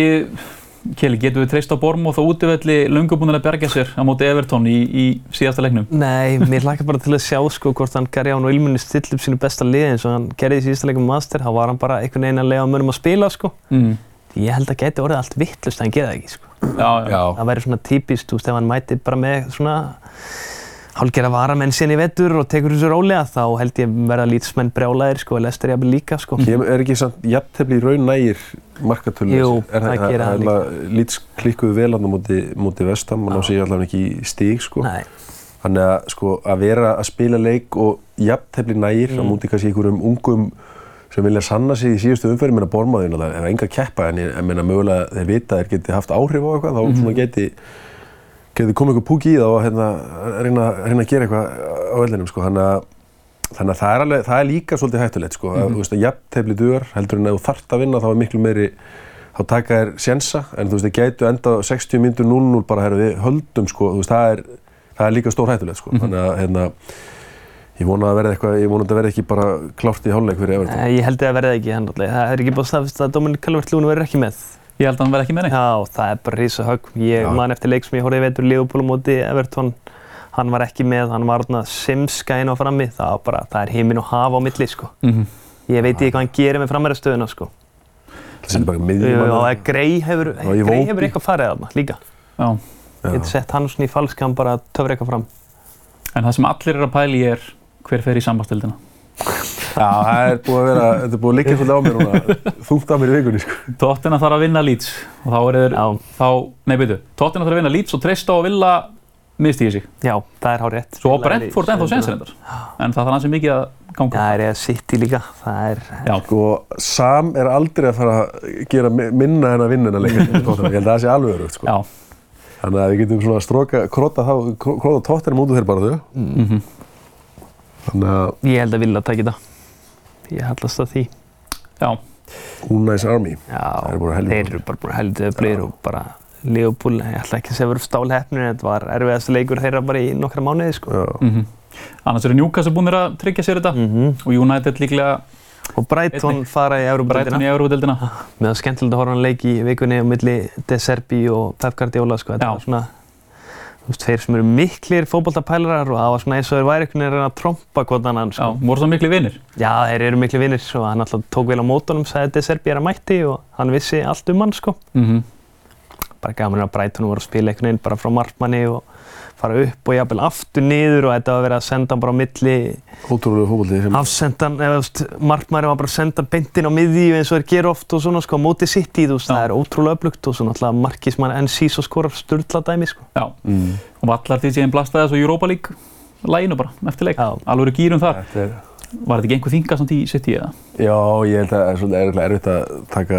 Keli, getum við treyst á Bormóð og útivelli lungubúinir að berga sér á móti Evertón í, í síðasta leiknum? Nei, mér hlakka bara til að sjá sko hvort hann Garján og Ilmunni still upp sínu besta lið eins og hann gerði í síðasta leikum Master, þá var hann bara einhvern veginn að lega mönnum að spila sko. Mm. ég held að geti orðið allt vittlust en hann það ekki sko. Já. Já, það væri svona típist, þú veist, ef hann mæti bara með svona hálfgerða varamenn síðan í vetur og tekur þessu rólega þá held ég verða lítsmenn brjálæðir sko, og ég að líka sko. Kem, er ekki samt jafntefni í raun nægir markatölu? Jú, er, það gerir það líka. Lýts klikkuðu vel hann á móti, móti vestam, hann á sig allavega ekki í stíg sko. Nei, Þannig að sko að vera að spila leik og jafntefni nægir Mm. á móti kannski einhverjum ungum sem vilja sanna sig í síðustu umferð, menna bormaðin og það er enga keppa en ég meina mögulega þeir vita að þeir geti haft áhrif á eitthvað, þá Mhm. svona geti geti komið eitthvað púki í það og hérna, reyna, reyna að gera eitthvað á vellinum sko. þannig, að, þannig að það er, alveg, það er líka svolítið hættulegt sko. að, þú veist að jafntefli dugar heldur en ef þú þarft að vinna þá er miklu meiri þá taka þér sjensa en þú veist þeir gætu enda á 60 myndur 0-0 bara herru við höldum sko, þú veist það er, það er líka stór hættulegt sko. þannig að hérna, ég vona að verði eitthvað, ég vona að þetta verði ekki bara klárt í hálfleik fyrir Everton ég held að það verði ekki hann alltaf. Það er ekki búið að staðfesta að Dominic Calvert-Lewin verður ekki með. Ég held að hann verði ekki með neitt. Já, það er bara rísa högg. Ég Já. man eftir leik sem ég horfði í veitur Liverpool á móti Everton. Hann var ekki með, hann var svona simska inn á frammi. Það, var bara, það er heiminn og hafa á milli, sko. Mhm. Ég veit ekki hvað hann gerir með framherjastöðuna, sko. það sem bara miðjum að Grey hefur, Vópi. hefur eitthvað farið þarna líka. Já. Ég get sett hann svona í falsk, hann bara töfra eitthvað fram. En það sem allir eru að pæli er hver fer í sambastildina. Já, það er búið að vera, þetta er búið að liggja svolítið á mér núna, þungt á mér í vikunni sko. Tottenham þarf að vinna Leeds og þá er þeir, Já, þá, nei byrju, Tottenham þarf að vinna Leeds og treysta á að vilja miðstíði sig. já, það er hár rétt. Svo Brentford ennþá séns reyndar. En það þarf hansi mikið að Já, ganga. það er eða City líka. Það er, Já. Sko, Sam er aldrei að fara að gera mi- minna en að vinna hennar leik. Ég held að það sé alveg örugt, sko. Já. Þannig að við getum svona stróka, króta þá, króta tóttinum út úr þeir bara þau. Mhm. Þannig að ég held að vilja taka þetta. Ég hallast að því. Já. Unais Army. Já, Það eru bara helviti þeir eru bara heldur öflugir og bara Leopold, ég ætla ekki að segja verið stálheppnir en þetta var erfiðast leikur þeirra bara í nokkra mánuði sko. Já. Mm Annars eru Newcastle búinir að tryggja sér þetta -hmm. og United líklega Og Brighton fara í Brighton Európa-deildina í Európa-deildina. með að skemmtilegt að horfa á hann leik í vikunni á milli De Serbi og Pep Guardiola sko. Þetta Já. var svona þeir sem eru miklir fótballtapælarar og það var svona eins og þeir væri einhvern veginn að trompa hvort annan Já, sko. voru það miklu vinnir. Já, þeir eru miklir vinnir og hann alltaf tók vel á mótunum sagði Serbi er að mætti og hann vissi allt um hann sko. Mm bara gaman að Brighton voru að spila einhvern veginn bara frá markmanni og fara upp og jafnvel aftur niður og þetta var verið að senda hann bara á milli Ótrúlega fókbaldi sem... afsendan, eða þú veist, markmanni var bara að senda beintin á miðju eins og þeir gera oft og svona sko á móti sitt í, þú veist, það er ótrúlega öflugt og svo náttúrulega markismann NC svo skorar sturla dæmi sko. Já. Mm. Og vallar því síðan blastaði þessu Europa League læginu bara eftir leik. Já. Alveg gýrum þar. Þetta er... Var þetta ekki einhver þinga samt í City eða? Já, ég held að það er svolítið erfitt- erfitt að taka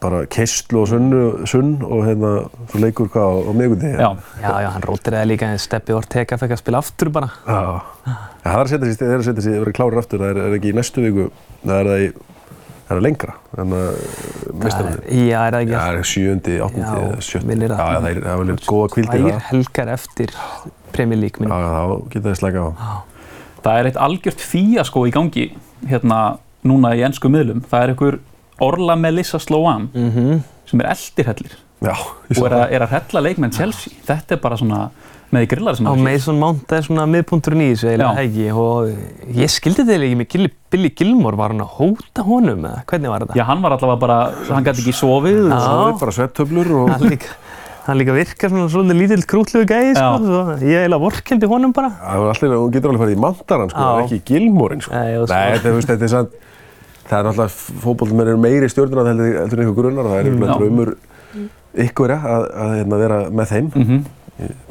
bara keistlu og sunnu, sunn og hérna svo leikur hvað á, á miðgundi. Já. Já, já, hann rótir eða líka en Steppi Ortega fekk að spila aftur bara Já. Já, það er að setja sig, það er að setja sig, það verður klárir aftur, það er, er ekki í næstu viku, það er það í, það er lengra, þannig að mestarinn. Já, er það ekki Já, það er Já, eða sjötti. það. það er, það er góða kvildi tvær það. helgar eftir Premier League Já, minn já, þá geta þið slæka á. Það er eitt algjört fíaskó í gangi hérna núna í ennsku miðlum. Það er einhver Orla Melissa Sloan mm -hmm. sem er eldirhellir Já, og er það. að, er að hella leikmenn Chelsea. Þetta er bara svona með grillar sem á er að Mason Mount er svona miðpunturinn í þessu eiginlega Já. hægi og ég skildi þetta ekki með Billy Gilmore var hann að hóta honum eða hvernig var þetta? Já, hann var allavega bara, hann gæti ekki sofið Já. og Það er bara svepptöflur og... hann líka, virkar svona svolítið lítill krútlugu gæði sko, svo ég eiginlega vorkeldi honum bara Það er alltaf, hún getur alveg farið í mandaran, sko, Já. ekki í gilmórin, sko. Nei, og svo- Nei, þetta, veist, þetta er sann, það er náttúrulega, fótbollmenn eru meiri stjórnur heldur, heldur en einhver grunnar og það er einhverja draumur ykkur að, að hérna, vera með þeim, Mhm.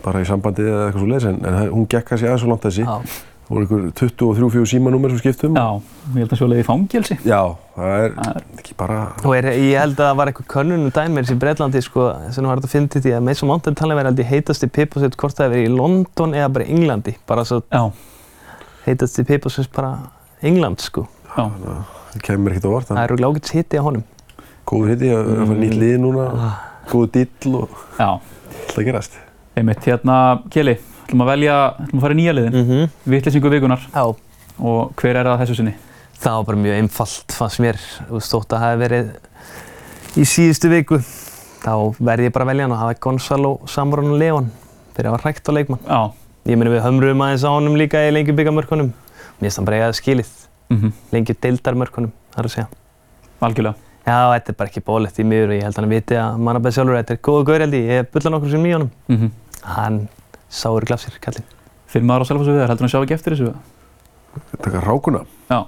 bara í sambandi eða eitthvað svo leiðis, en, en hún gekk kannski aðeins svo langt þessi. Já. Það voru einhver 23-4 símanúmer sem skiptum. Já, ég held að sjólega í fangelsi. Já, það er Það er- ekki bara, og er, ég held að það var eitthvað könnunum dæmir í Breitlandi sko, sem var þetta að finna til því að Mason Mount er talað verið held ég heitasti piposett hvort það hefur verið í London eða bara Englandi. Bara svo Já, heitasti piposett bara England sko. Já, það kemur ekkert á vart, það það er rúglega ágætt hitti á honum. Góður hitti að að fara nýtt lið núna, góðu dill og já. Kjeli, ætlum að velja, ætlum að fara í nýja liðin, mm -hmm. vittlisingu vikunar Já, og hver er það þessu sinni? það var bara mjög einfalt fannst mér, þú veist, þótt að það hefði verið í síðustu viku þá verði ég bara að velja hann og hafa Gonzalo Samron Leon fyrir að hafa hrækt á leikmann. Já, ég meni við hömruðum aðeins á honum líka í lengi byggamörkunum. Mér finnst hann bara eiga það skilið. Mhm, lengi deildarmörkunum, það er að segja. Algjörlega. Já, þetta er bara ekki bólegt í miður og ég held að hann viti að mannabæð sjálfur, þetta er góða gaur held ég, ég bulla nokkur sem í honum. Mm Hann sáur glafsir, kallinn. Fimm ára á Selfossi við þar, heldur hann sjá ekki eftir þessu? Taka rákuna. Já.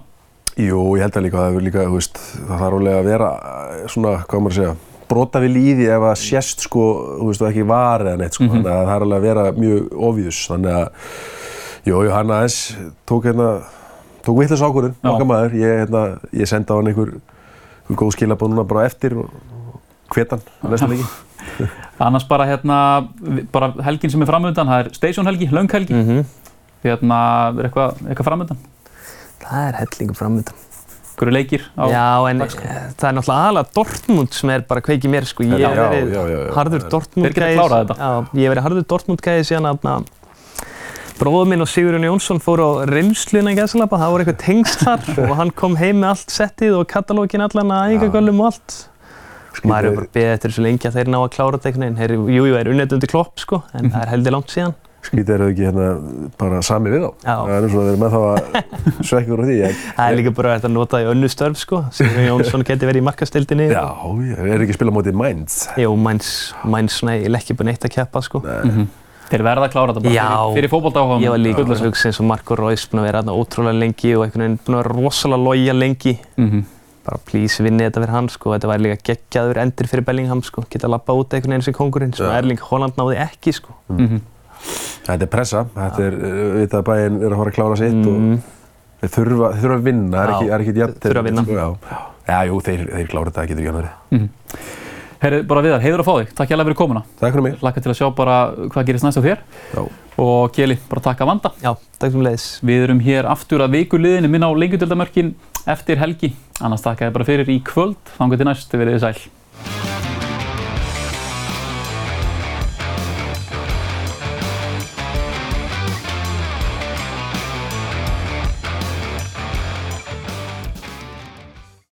Jú, ég held að líka, það hefur líka, þú veist, það þarf alveg að vera eh, svona, hvað maður að segja, brota við líði ef að sést sko, þú veist, og ekki var eða neitt sko, Mhm. þannig að það er alveg að vera mjög obvious, þannig að, jú, jú, hann aðeins tók hérna, tók vitlega ákvörðun, okkar maður, ég, hérna, ég sendi á hann einhver, einhver góð skilabóð núna bara eftir og hvetan, næsta leiki. [LAUGHS] Annars bara hérna, bara helgin sem er framöndan, það er station helgi, löng helgi. Mm Hérna, er eitthvað, eitthvað framöndan? Það er hellingu framöndan. Hverju leikir á? Já, en dagskrá? eh, það er náttúrulega aðalega Dortmund sem er bara kveikið mér, sko. Ég Já, hef verið já, já, já. harður Dortmund Þeir geta klárað þetta. Já, ég hef verið harður Dortmund gæði síðan að bróður minn og Sigurjón Jónsson fóru á reynsluna í Gæsalapa, það voru eitthvað tengsl þar [LAUGHS] og hann kom heim með allt settið og katalógin allan að ægagöllum og allt. Maður hefur bara beðið eftir þessu lengi að þeir ná að klára þetta einhvern veginn. Þeir, jú, jú, er unnett undir klopp, sko, en það er heldur langt síðan. Skrítið eru ekki hérna bara sami við á. Já. Það er eins og að vera með þá að [LAUGHS] svekja úr því. En, Það er líka bara að nota það í önnu störf, sko. Sigurjón Jónsson geti verið í markastildinni. já, ég er ekki að spila á mótið Mainz. Jú, mæns, mæns, svona, ég lekki bara neitt að keppa, sko. Þeir verða að klára þetta bara Já. fyrir, fyrir fótbolta Ég var líka að hugsa eins og Marco Reus búinn að vera þarna ótrúlega lengi og einhvern veginn búinn að vera rosalega loja lengi. Mm -hmm. Bara please vinni þetta fyrir hann sko, þetta væri líka geggjaður endur fyrir Bellingham sko, geta að lappa út einhvern veginn sem kongurinn sem Já. Erling Haaland náði ekki sko. Þetta er pressa, þetta er, við það bæinn er að fara að klára sitt og Mm, þeir þurfa, þeir þurfa að vinna, það er Já, ekki, er ekki jafn. þurfa að vinna. Já. já, jú, þeir, þeir klára þetta, það getur ekki annað verið. Herri, bara viðar, heiður að fá þig. Takk hjá fyrir komuna. Takk fyrir mig. Laka til að sjá bara hvað gerist næst á þér. Já. Og Kjeli, bara takk að vanda. já, takk fyrir leiðis. Við erum hér aftur að vikuliðinu minna á lengjudöldamörkin eftir helgi. Annars takk að þið bara fyrir í kvöld, þangu til næst, þið verið sæl.